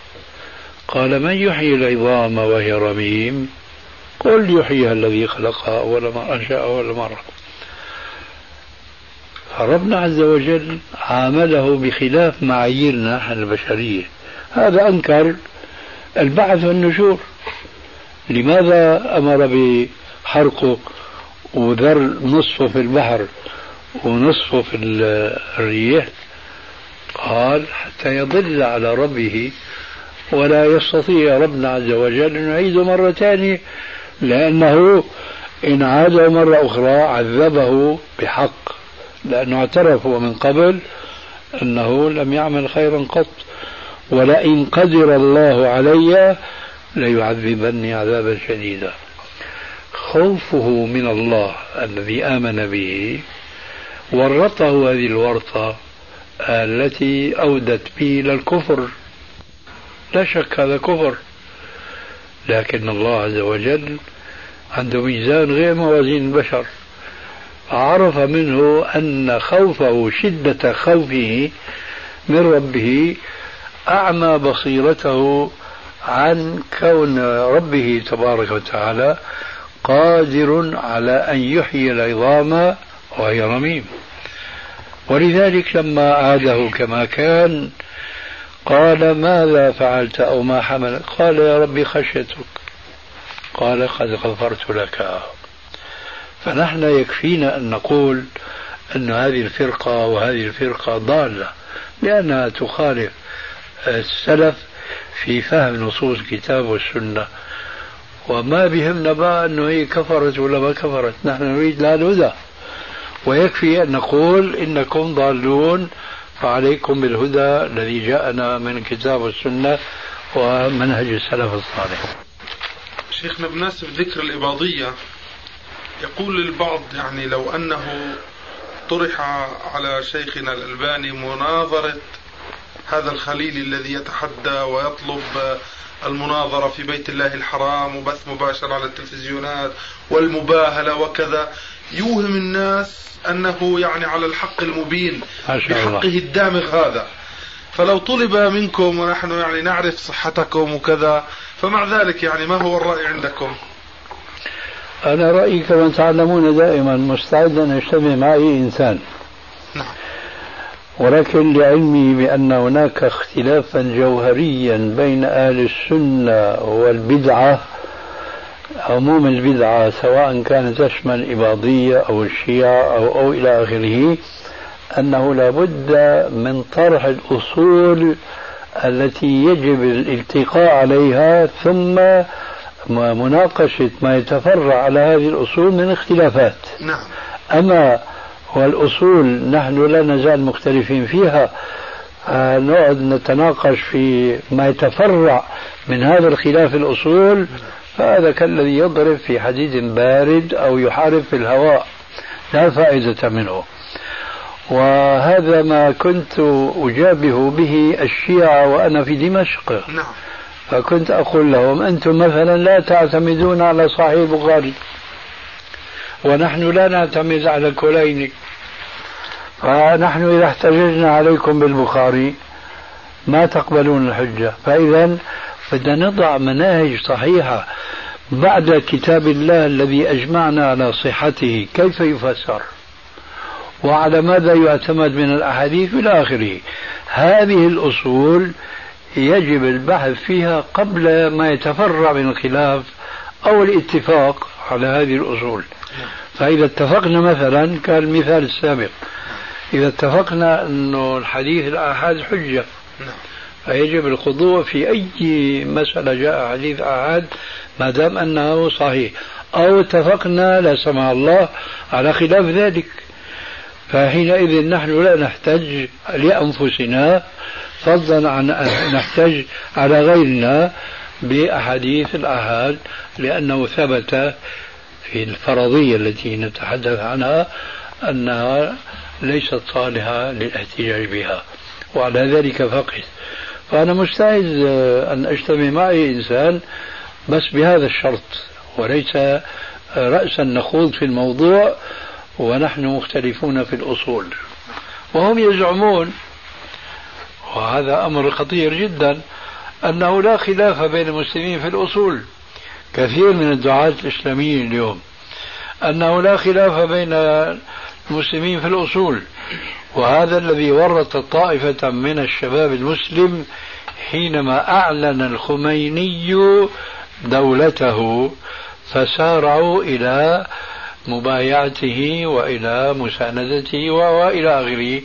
S3: قال من يحيي العظام وهي رميم؟ قل يحييها الذي خلقها أول مرة أنشأ أول مرة. فربنا عز وجل عامله بخلاف معاييرنا البشرية. هذا أنكر البعث والنشور. لماذا أمر بحرقه وذر نصفه في البحر ونصفه في الريح؟ قال حتى يضل على ربه ولا يستطيع ربنا عز وجل أن يعيده مرة ثانية لأنه إن عاد مرة أخرى عذبه بحق لأنه اعترف هو من قبل أنه لم يعمل خيرا قط. ولئن قدر الله علي ليعذبني عذابا شديدا. خوفه من الله الذي آمن به ورطه هذه الورطة التي أودت به إلى الكفر. لا شك هذا كفر. لكن الله عز وجل عنده ميزان غير موازين البشر. عرف منه أن خوفه شدة خوفه من ربه أعمى بصيرته عن كون ربه تبارك وتعالى قادر على أن يحيي العظام وهي رميم. ولذلك لما عاده كما كان قال ماذا فعلت أو ما حملك قال يا ربي خشيتك. قال قد غفرت لك. فنحن يكفينا أن نقول أن هذه الفرقة وهذه الفرقة ضالة لأنها تخالف السلف في فهم نصوص الكتاب والسنة. وما بهمنا بقى أنه هي كفرت ولا ما كفرت. نحن نريد لها الهدى ويكفي أن نقول إنكم ضالون فعليكم بالهدى الذي جاءنا من الكتاب والسنة ومنهج السلف الصالح.
S2: شيخنا بمناسبة ذكر الإباضية يقول البعض يعني لو أنه طرح على شيخنا الألباني مناظرة هذا الخليل الذي يتحدى ويطلب المناظرة في بيت الله الحرام وبث مباشر على التلفزيونات والمباهلة وكذا. يوهم الناس أنه يعني على الحق المبين بحقه الدامغ هذا. فلو طلب منكم ونحن يعني نعرف صحتكم وكذا فمع ذلك يعني ما هو الرأي عندكم؟
S3: أنا رأيي كما تعلمون دائما مستعد أن يجتمع معي إنسان. ولكن لعلمي بأن هناك اختلافا جوهريا بين أهل السنة والبدعة عموم البدعة سواء كانت تشمل الإباضية أو الشيعة أو, أو إلى آخره أنه لابد من طرح الأصول التي يجب الالتقاء عليها ثم مناقشة ما يتفرع على هذه الأصول من اختلافات
S2: نعم.
S3: أما والأصول نحن لا نزال مختلفين فيها. نقعد نتناقش في ما يتفرع من هذا الخلاف الأصول فهذا كالذي يضرب في حديد بارد أو يحارب في الهواء لا فائدة منه. وهذا ما كنت أجابه به الشيعة وأنا في دمشق.
S2: نعم.
S3: فكنت أقول لهم أنتم مثلا لا تعتمدون على صحيح البخاري ونحن لا نعتمد على الكليني فنحن إذا احتججنا عليكم بالبخاري ما تقبلون الحجة. فإذا بدنا نضع مناهج صحيحة بعد كتاب الله الذي أجمعنا على صحته. كيف يفسر؟ وعلى ماذا يعتمد من الأحاديث إلى آخره؟ هذه الأصول يجب البحث فيها قبل ما يتفرع من الخلاف أو الاتفاق على هذه الأصول. فإذا اتفقنا مثلا كالمثال السابق. إذا اتفقنا أنه الحديث الآحاد حجة فيجب الخضوع في أي مسألة جاء حديث آحاد ما دام أنه صحيح. أو اتفقنا لا سمح الله على خلاف ذلك. فحينئذ نحن لا نحتج لأنفسنا فضلا عن أن نحتج على غيرنا بأحاديث الآحاد لأنه ثبت في الفرضية التي نتحدث عنها أنها ليست صالحة للاحتجاج بها وعلى ذلك فقط فأنا مستعد أن أجتمع معي إنسان بس بهذا الشرط وليس رأسا نخوض في الموضوع ونحن مختلفون في الأصول. وهم يزعمون وهذا أمر خطير جدا أنه لا خلاف بين المسلمين في الأصول. كثير من الدعاة الإسلاميين اليوم أنه لا خلاف بين المسلمين في الأصول وهذا الذي ورط طائفة من الشباب المسلم حينما أعلن الخميني دولته فسارعوا إلى مبايعته وإلى مساندته وإلى آخره.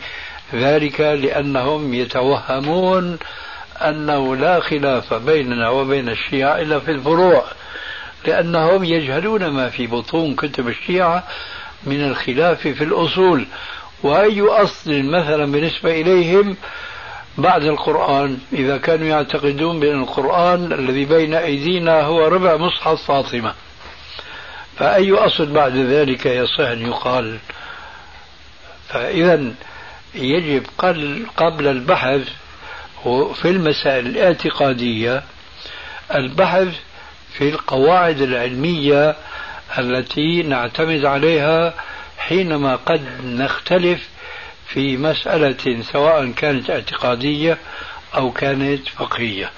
S3: ذلك لأنهم يتوهمون أنه لا خلاف بيننا وبين الشيعة إلا في الفروع. لأنهم يجهلون ما في بطون كتب الشيعة من الخلاف في الأصول. وأي أصل مثلا بالنسبة إليهم بعد القرآن إذا كانوا يعتقدون بأن القرآن الذي بين أيدينا هو ربع مصحف فاطمة. فأي أصل بعد ذلك يصح أن يقال؟ فإذا يجب قبل البحث في المسائل الاعتقادية البحث في القواعد العلمية التي نعتمد عليها حينما قد نختلف في مسألة سواء كانت اعتقادية أو كانت فقهية.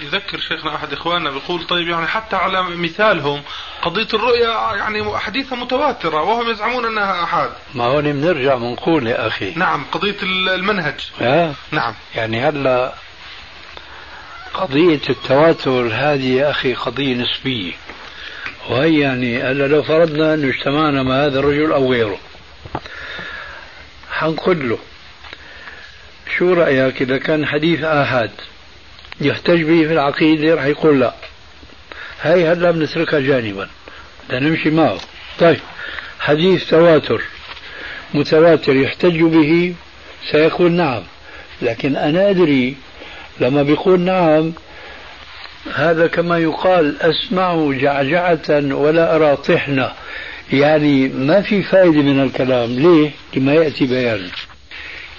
S2: يذكر شيخنا أحد إخواننا بيقول طيب يعني حتى على مثالهم قضية الرؤيا يعني حديثه متواترة وهم يزعمون أنها أحاد.
S3: ما هون بنرجع بنقول يا أخي.
S2: نعم قضية المنهج.
S3: آه.
S2: نعم.
S3: يعني هلا قضية التواتر هذه يا أخي قضية نسبية. وهي يعني هلا لو فرضنا أنه اجتمعنا مع هذا الرجل أو غيره. حنقول له شو رأيك إذا كان حديث آحاد يحتج به في العقيدة؟ راح يقول لا. هاي هلا بنتركها جانبا. بدنا نمشي معه. طيب حديث تواتر. متواتر يحتج به؟ سيقول نعم. لكن أنا أدري لما بيقول نعم هذا كما يقال أسمع جعجعة ولا أرى طحنة. يعني ما في فائدة من الكلام. ليه؟ لما يأتي بيانه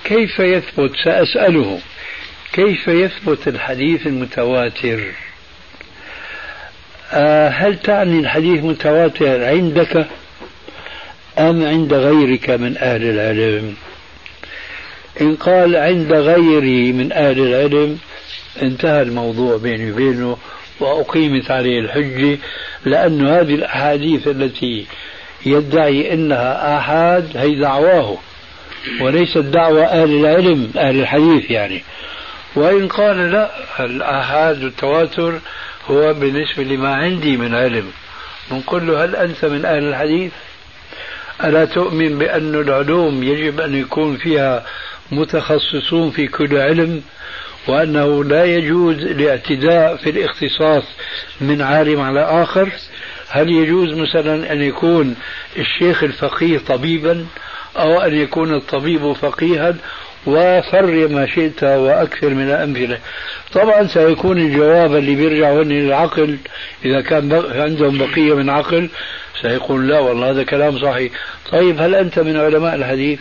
S3: كيف يثبت؟ سأسأله. كيف يثبت الحديث المتواتر؟ آه هل تعني الحديث متواتر عندك أم عند غيرك من أهل العلم؟ إن قال عند غيري من أهل العلم انتهى الموضوع بيني وبينه وأقيمت عليه الحجة لأن هذه الأحاديث التي يدعي أنها آحاد هي دعواه وليست دعوة أهل العلم أهل الحديث يعني. وإن قال لا الآحاد والتواتر هو بالنسبة لما عندي من علم. نقول له هل أنت من أهل الحديث؟ ألا تؤمن بأن العلوم يجب أن يكون فيها متخصصون في كل علم وأنه لا يجوز الاعتداء في الاختصاص من عالم على آخر. هل يجوز مثلا أن يكون الشيخ الفقيه طبيبا أو أن يكون الطبيب فقيها؟ وفر ما شئت وأكثر من الأمثلة. طبعا سيكون الجواب اللي بيرجع للعقل إذا كان عندهم بقية من عقل سيقول لا والله هذا كلام صحيح. طيب هل أنت من علماء الحديث؟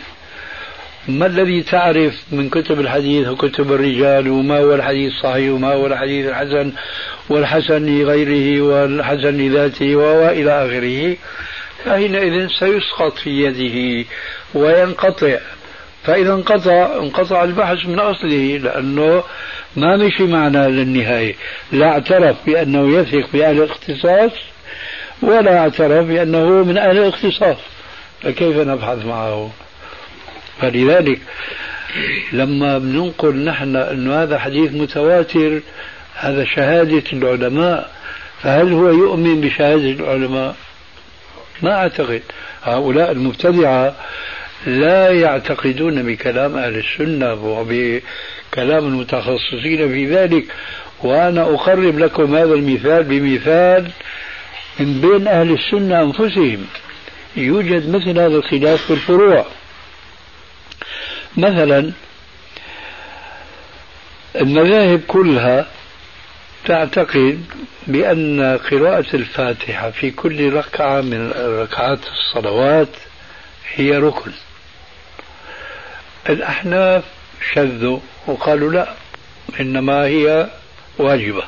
S3: ما الذي تعرف من كتب الحديث وكتب الرجال وما هو الحديث الصحيح وما هو الحديث الحسن والحسن لغيره والحسن لذاته وإلى آخره؟ فحينئذ سيسقط في يده وينقطع. فإذا انقطع انقطع البحث من أصله لأنه ما مشي معنا للنهاية. لا اعترف بأنه يثق بأهل الاختصاص ولا اعترف بأنه من أهل الاختصاص. فكيف نبحث معه؟ فلذلك لما بننقل نحن أنه هذا حديث متواتر هذا شهادة العلماء فهل هو يؤمن بشهادة العلماء؟ ما أعتقد. هؤلاء المبتدعة لا يعتقدون بكلام أهل السنة وبكلام المتخصصين في ذلك وأنا أقرب لكم هذا المثال بمثال من بين أهل السنة أنفسهم. يوجد مثل هذا الخلاف في الفروع. مثلا المذاهب كلها تعتقد بأن قراءة الفاتحة في كل ركعة من ركعات الصلوات هي ركن. الأحناف شذوا وقالوا لا إنما هي واجبة.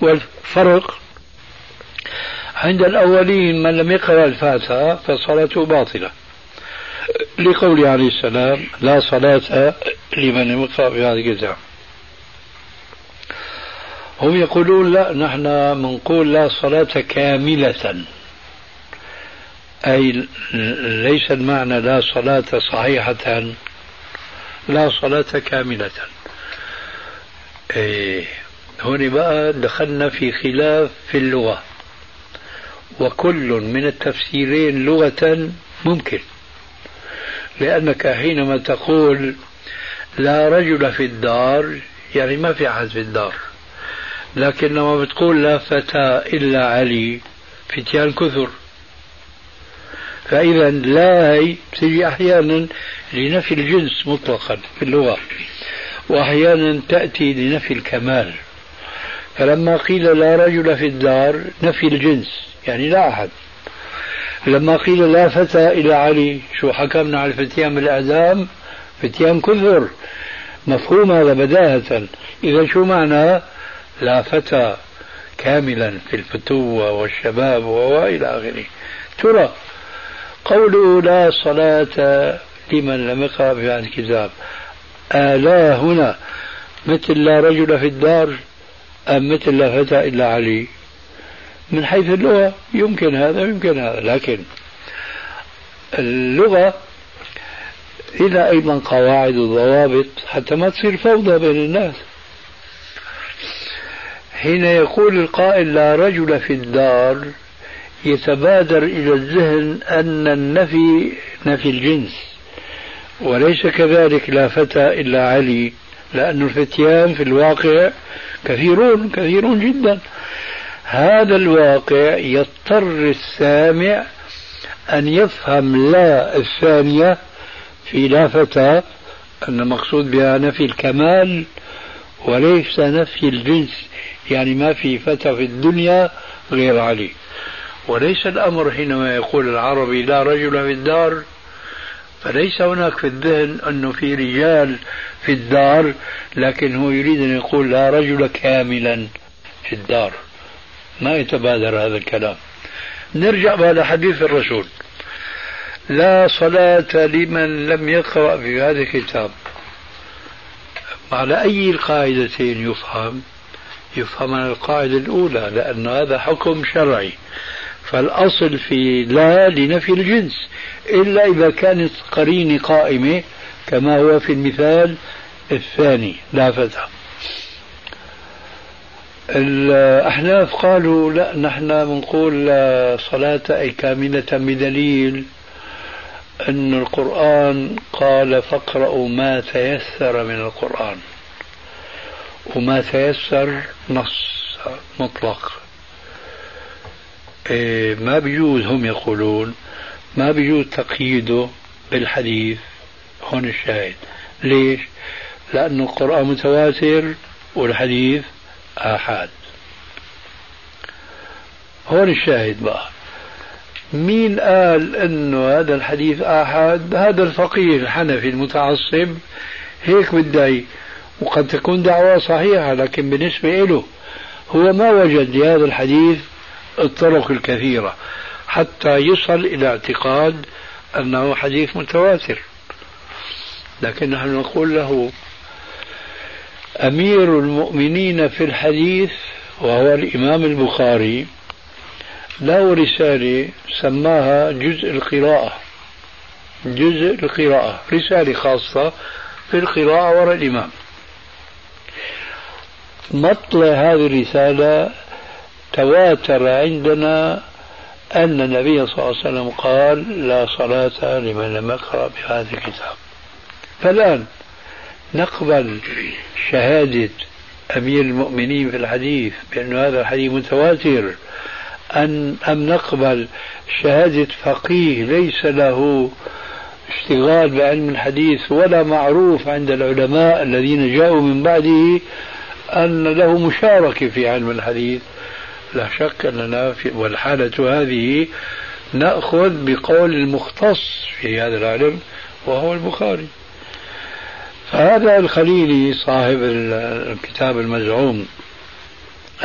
S3: والفرق عند الأولين من لم يقرأ الفاتحة فصلاته باطلة. لقوله عليه السلام لا صلاة لمن يقرأ بهذه الكتاب. هم يقولون لا نحن بنقول لا صلاة كاملة. أي ليس المعنى لا صلاة صحيحة لا صلاة كاملة. إيه هون بقى دخلنا في خلاف في اللغة. وكل من التفسيرين لغة ممكن. لأنك حينما تقول لا رجل في الدار يعني ما في أحد في الدار. لكن لما بتقول لا فتى إلا علي فتيان كثر. فإذا لا هي تجي أحيانا لنفي الجنس مطلقا في اللغة وأحيانا تأتي لنفي الكمال. فلما قيل لا رجل في الدار نفي الجنس يعني لا أحد. لما قيل لا فتى إلى علي شو حكمنا على الفتيان بالإعدام فتيان كثر مفهوم هذا بداهة. إذا شو معنى؟ لا فتى كاملا في الفتوة والشباب وإلى آخره. ترى قوله لا صلاة لمن لم يقرأ بهذا الكتاب. آلا هنا مثل لا رجل في الدار أم مثل لا فتى إلا علي؟ من حيث اللغة يمكن هذا يمكن هذا لكن اللغة إلى أيضا قواعد وضوابط حتى ما تصير فوضى بين الناس. حين يقول القائل لا رجل في الدار يتبادر إلى الذهن أن النفي نفي الجنس وليس كذلك لا فتى إلا علي لأن الفتيان في الواقع كثيرون كثيرون جدا. هذا الواقع يضطر السامع أن يفهم لا الثانية في لا فتى أن المقصود بها نفي الكمال وليس نفي الجنس يعني ما في فتى في الدنيا غير علي. وليس الأمر حينما يقول العربي لا رجل في الدار فليس هناك في الذهن أنه في رجال في الدار لكن هو يريد أن يقول لا رجل كاملا في الدار. ما يتبادر هذا الكلام. نرجع بقى لحديث الرسول. لا صلاة لمن لم يقرأ في هذا الكتاب. على أي القاعدتين يفهم؟ يفهم على القاعدة الأولى لأن هذا حكم شرعي. فالأصل في لا لنفي الجنس إلا إذا كانت قرينة قائمة كما هو في المثال الثاني لا فتح. الأحناف قالوا لا نحن بنقول صلاة أي كاملة بدليل أن القرآن قال فاقرأوا ما تيسر من القرآن. وما تيسر نص مطلق. إيه ما بيجوز هم يقولون ما بيجوز تقييده بالحديث. هون الشاهد. ليش؟ لأن القرآن متواتر والحديث آحاد. هون الشاهد بقى. مين قال إنه هذا الحديث آحاد؟ هذا الفقيه الحنفي المتعصب. هيك بدعي وقد تكون دعوة صحيحة لكن بالنسبة له هو ما وجد لهذا الحديث الطرق الكثيرة حتى يصل إلى اعتقاد أنه حديث متواتر. لكن نحن نقول له أمير المؤمنين في الحديث وهو الإمام البخاري له رسالة سماها جزء القراءة جزء القراءة رسالة خاصة في القراءة وراء الإمام. مطلع هذه الرسالة تواتر عندنا أن النبي صلى الله عليه وسلم قال لا صلاة لمن لم يقرأ بهذا الكتاب. فالآن نقبل شهادة أمير المؤمنين في الحديث بأن هذا الحديث متواتر. أن أم نقبل شهادة فقيه ليس له اشتغال بعلم الحديث ولا معروف عند العلماء الذين جاءوا من بعده أن له مشاركة في علم الحديث. لا شك أننا في والحالة هذه نأخذ بقول المختص في هذا العلم وهو البخاري. فهذا الخليلي صاحب الكتاب المزعوم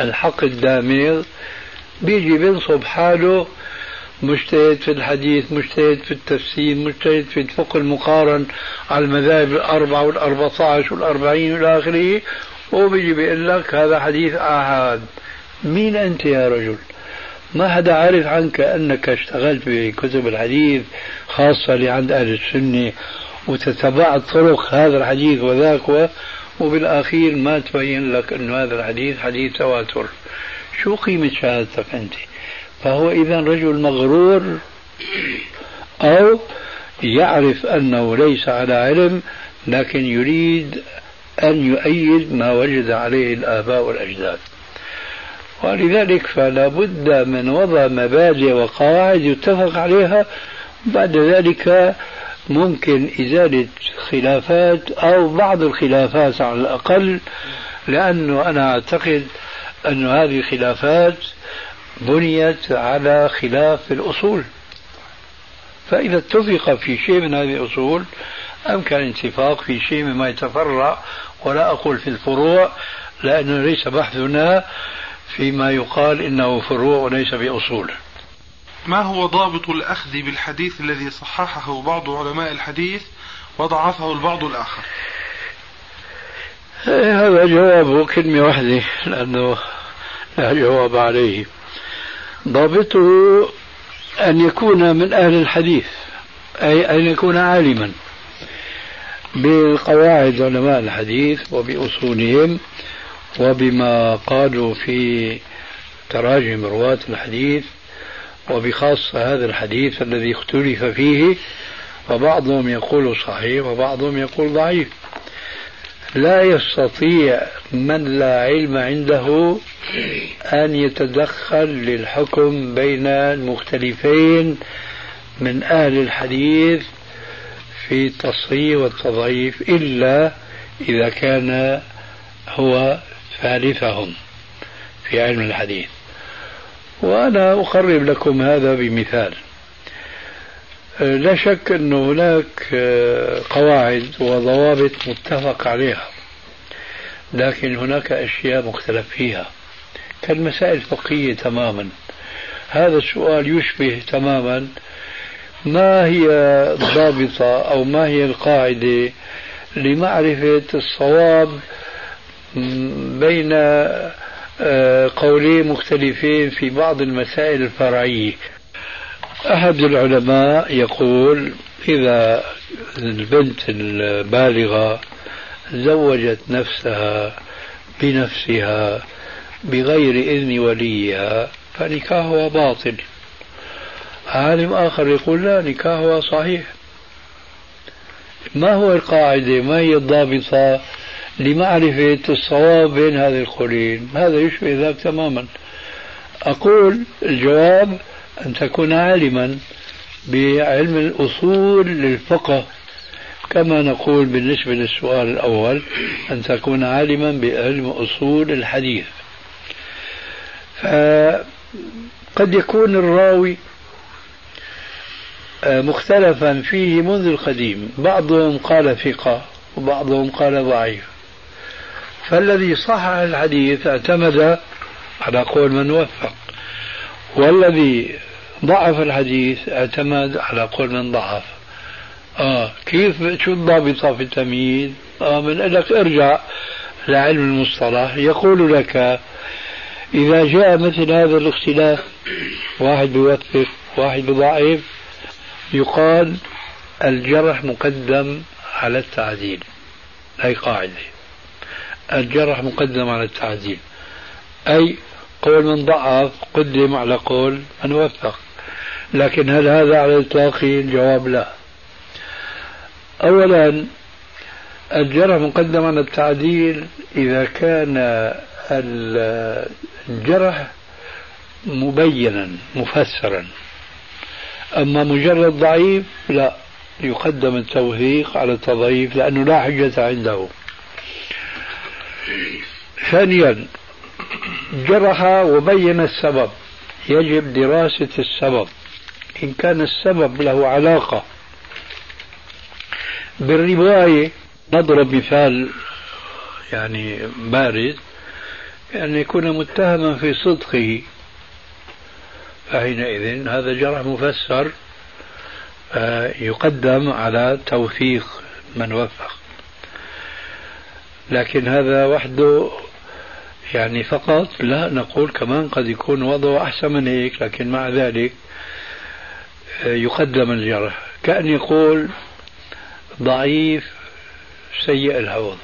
S3: الحق الدامغ بيجي بينصب حاله مجتهد في الحديث مجتهد في التفسير مجتهد في الفقه المقارن على المذاهب الأربعة والأربعة عشر والأربعين والى آخره وبيجي بيقول لك هذا حديث آحاد. مين أنت يا رجل؟ ما حدا عارف عنك أنك اشتغلت بكتب الحديث خاصة لعند أهل السنة وتتبعت طرق هذا الحديث وذاك وبالأخير ما تبين لك أن هذا الحديث حديث تواتر. شو قيمة شهادتك أنت؟ فهو إذا رجل مغرور أو يعرف أنه ليس على علم لكن يريد أن يؤيد ما وجد عليه الآباء والأجداد. ولذلك فلا بد من وضع مبادئ وقواعد يتفق عليها بعد ذلك ممكن إزالة خلافات أو بعض الخلافات على الأقل لأنه أنا أعتقد أن هذه الخلافات بنيت على خلاف الأصول. فإذا اتفق في شيء من هذه الأصول أمكن الاتفاق في شيء مما يتفرع ولا أقول في الفروع لأنه ليس بحثنا فيما يقال إنه فروع وليس بأصول.
S2: ما هو ضابط الأخذ بالحديث الذي صححه بعض علماء الحديث وضعفه البعض الآخر؟
S3: إيه، هذا جوابه كلمة واحدة لأنه لا جواب عليه. ضابطه أن يكون من أهل الحديث أي أن يكون عالما بقواعد علماء الحديث وبأصولهم وبما قالوا في تراجم رواة الحديث. وبخاصة هذا الحديث الذي اختلف فيه فبعضهم يقول صحيح وبعضهم يقول ضعيف. لا يستطيع من لا علم عنده أن يتدخل للحكم بين المختلفين من أهل الحديث في التصحيح والتضعيف إلا إذا كان هو ثالثهم في علم الحديث. وأنا أقرب لكم هذا بمثال. لا شك أن هناك قواعد وضوابط متفق عليها لكن هناك أشياء مختلف فيها. كالمسائل الفقهية تماما. هذا السؤال يشبه تماما ما هي الضابطة أو ما هي القاعدة لمعرفة الصواب بين قولين مختلفين في بعض المسائل الفرعية. أحد العلماء يقول إذا البنت البالغة زوجت نفسها بنفسها بغير إذن وليها فنكاحها باطل. عالم آخر يقول لا نكاحها صحيح. ما هو القاعدة؟ ما هي الضابطة؟ لمعرفة الصواب بين هذه القولين. هذا يشبه ذاك تماما. أقول الجواب أن تكون عالما بعلم الأصول للفقه. كما نقول بالنسبة للسؤال الأول أن تكون عالما بعلم أصول الحديث. فقد يكون الراوي آه، مختلفا فيه منذ القديم. بعضهم قال ثقة وبعضهم قال ضعيف. فالذي صحح الحديث اعتمد على قول من وفق. والذي ضعف الحديث اعتمد على قول من ضعف. آه كيف شو الضابطة في التمييز؟ آه من لك ارجع لعلم المصطلح. يقول لك إذا جاء مثل هذا الاختلاف واحد بيوثق واحد بضعيف يقال الجرح مقدم على التعديل هي قاعدة الجرح مقدم على التعديل. أي قول من ضعف قدم على قول من وثق لكن هل هذا على الإطلاق؟ الجواب لا. أولا الجرح مقدم على التعديل إذا كان الجرح مبينا مفسرا. أما مجرد ضعيف لا. يقدم التوثيق على التضعيف لأنه لا حجة عنده. ثانيا جرح وبين السبب. يجب دراسة السبب. إن كان السبب له علاقة. بالرواية نضرب مثال يعني بارز. أن يكون متهما في صدقه. فحينئذ هذا جرح مفسر آه، يقدم على توثيق من وفق. لكن هذا وحده يعني فقط لا نقول كمان قد يكون وضعه أحسن من هيك لكن مع ذلك آه، يقدم الجرح. كأن يقول ضعيف سيء الحفظ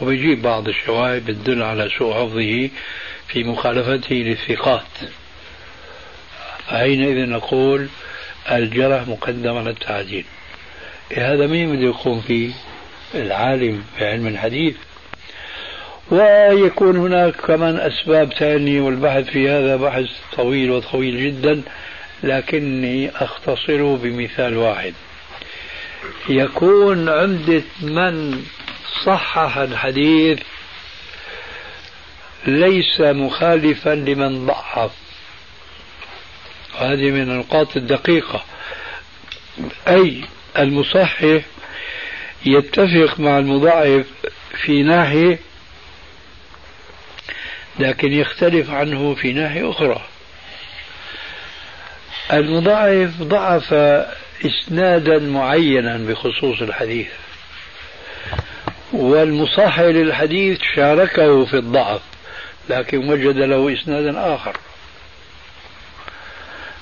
S3: وبيجيب بعض الشواهد بتدل على سوء حفظه في مخالفته للثقات. فحينئذ نقول الجرح مقدم على التعديل. هذا مين بده يقوم فيه؟ العالم في علم الحديث. ويكون هناك كمان أسباب ثانية والبحث في هذا بحث طويل وطويل جدا لكني أختصره بمثال واحد. يكون عمدة من صحح الحديث ليس مخالفا لمن ضعف. هذه من النقاط الدقيقة. أي المصحح يتفق مع المضاعف في ناحية لكن يختلف عنه في ناحية أخرى. المضاعف ضعف إسنادا معينا بخصوص الحديث والمصحح للحديث شاركه في الضعف لكن وجد له إسنادا آخر.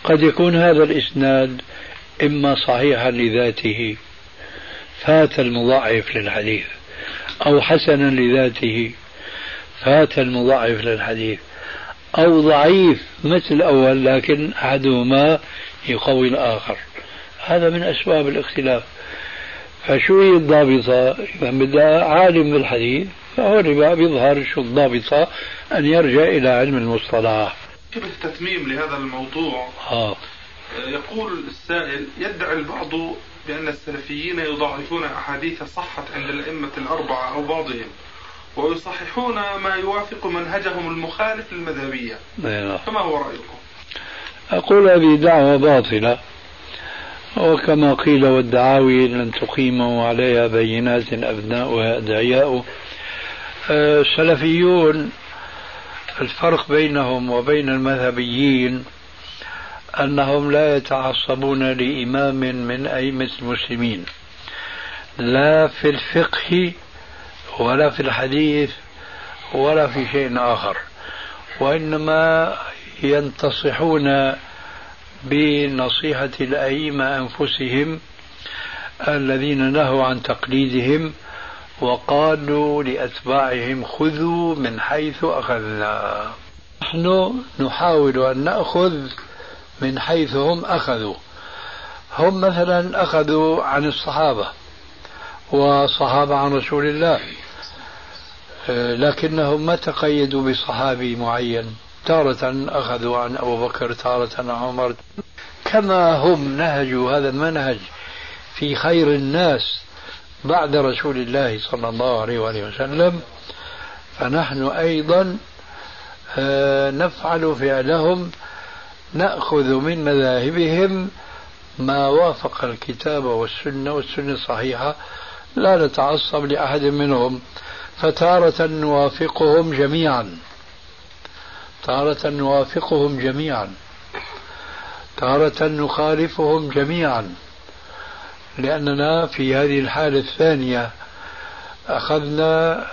S3: قد يكون هذا الإسناد إما صحيحا لذاته فات المضاعف للحديث أو حسنا لذاته فات المضاعف للحديث أو ضعيف مثل الأول لكن أحدهما يقوي الآخر هذا من أسباب الاختلاف فشو هي الضابطة؟ إذا بدها عالم بالحديث فهو بيظهر شو الضابطة أن يرجع إلى علم المصطلح
S2: شبه تتميم لهذا الموضوع
S3: آه.
S2: يقول السائل يدعي البعض بأن السلفيين يضاعفون أحاديث صحت عند الأئمة الأربعة أو بعضهم ويصححون ما يوافق منهجهم المخالف للمذهبية
S3: نعم.
S2: فما هو رأيكم؟
S3: أقول هذه دعوة باطلة وكما قيل والدعاوي لن تقيموا عليها بينات أبناؤها أدعياء آه، السلفيون الفرق بينهم وبين المذهبيين أنهم لا يتعصبون لإمام من أئمة المسلمين. لا في الفقه ولا في الحديث ولا في شيء آخر. وإنما ينتصحون بنصيحة الأئمة أنفسهم الذين نهوا عن تقليدهم وقالوا لأتباعهم خذوا من حيث أخذنا. نحن نحاول أن نأخذ من حيث هم أخذوا. هم مثلا أخذوا عن الصحابة وصحابة عن رسول الله لكنهم ما تقيدوا بصحابي معين. تارة أخذوا عن أبو بكر تارة عن عمر. كما هم نهجوا هذا المنهج في خير الناس بعد رسول الله صلى الله عليه وآله وسلم. فنحن أيضا آه، نفعل فعلهم نأخذ من مذاهبهم ما وافق الكتاب والسنة والسنة الصحيحة لا نتعصب لأحد منهم. فتارة نوافقهم جميعا. تارة نوافقهم جميعا. تارة نخالفهم جميعا. لأننا في هذه الحالة الثانية أخذنا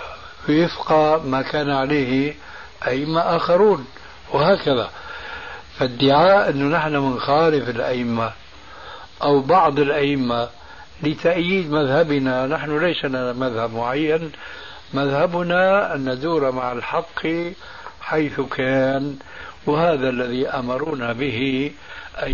S3: وفق ما كان عليه أئمة آخرون وهكذا. فادعاء أنه نحن بنخالف الأئمة أو بعض الأئمة لتأييد مذهبنا. نحن ليس لنا مذهب معين. مذهبنا أن ندور مع الحق حيث كان وهذا الذي أمرونا به أي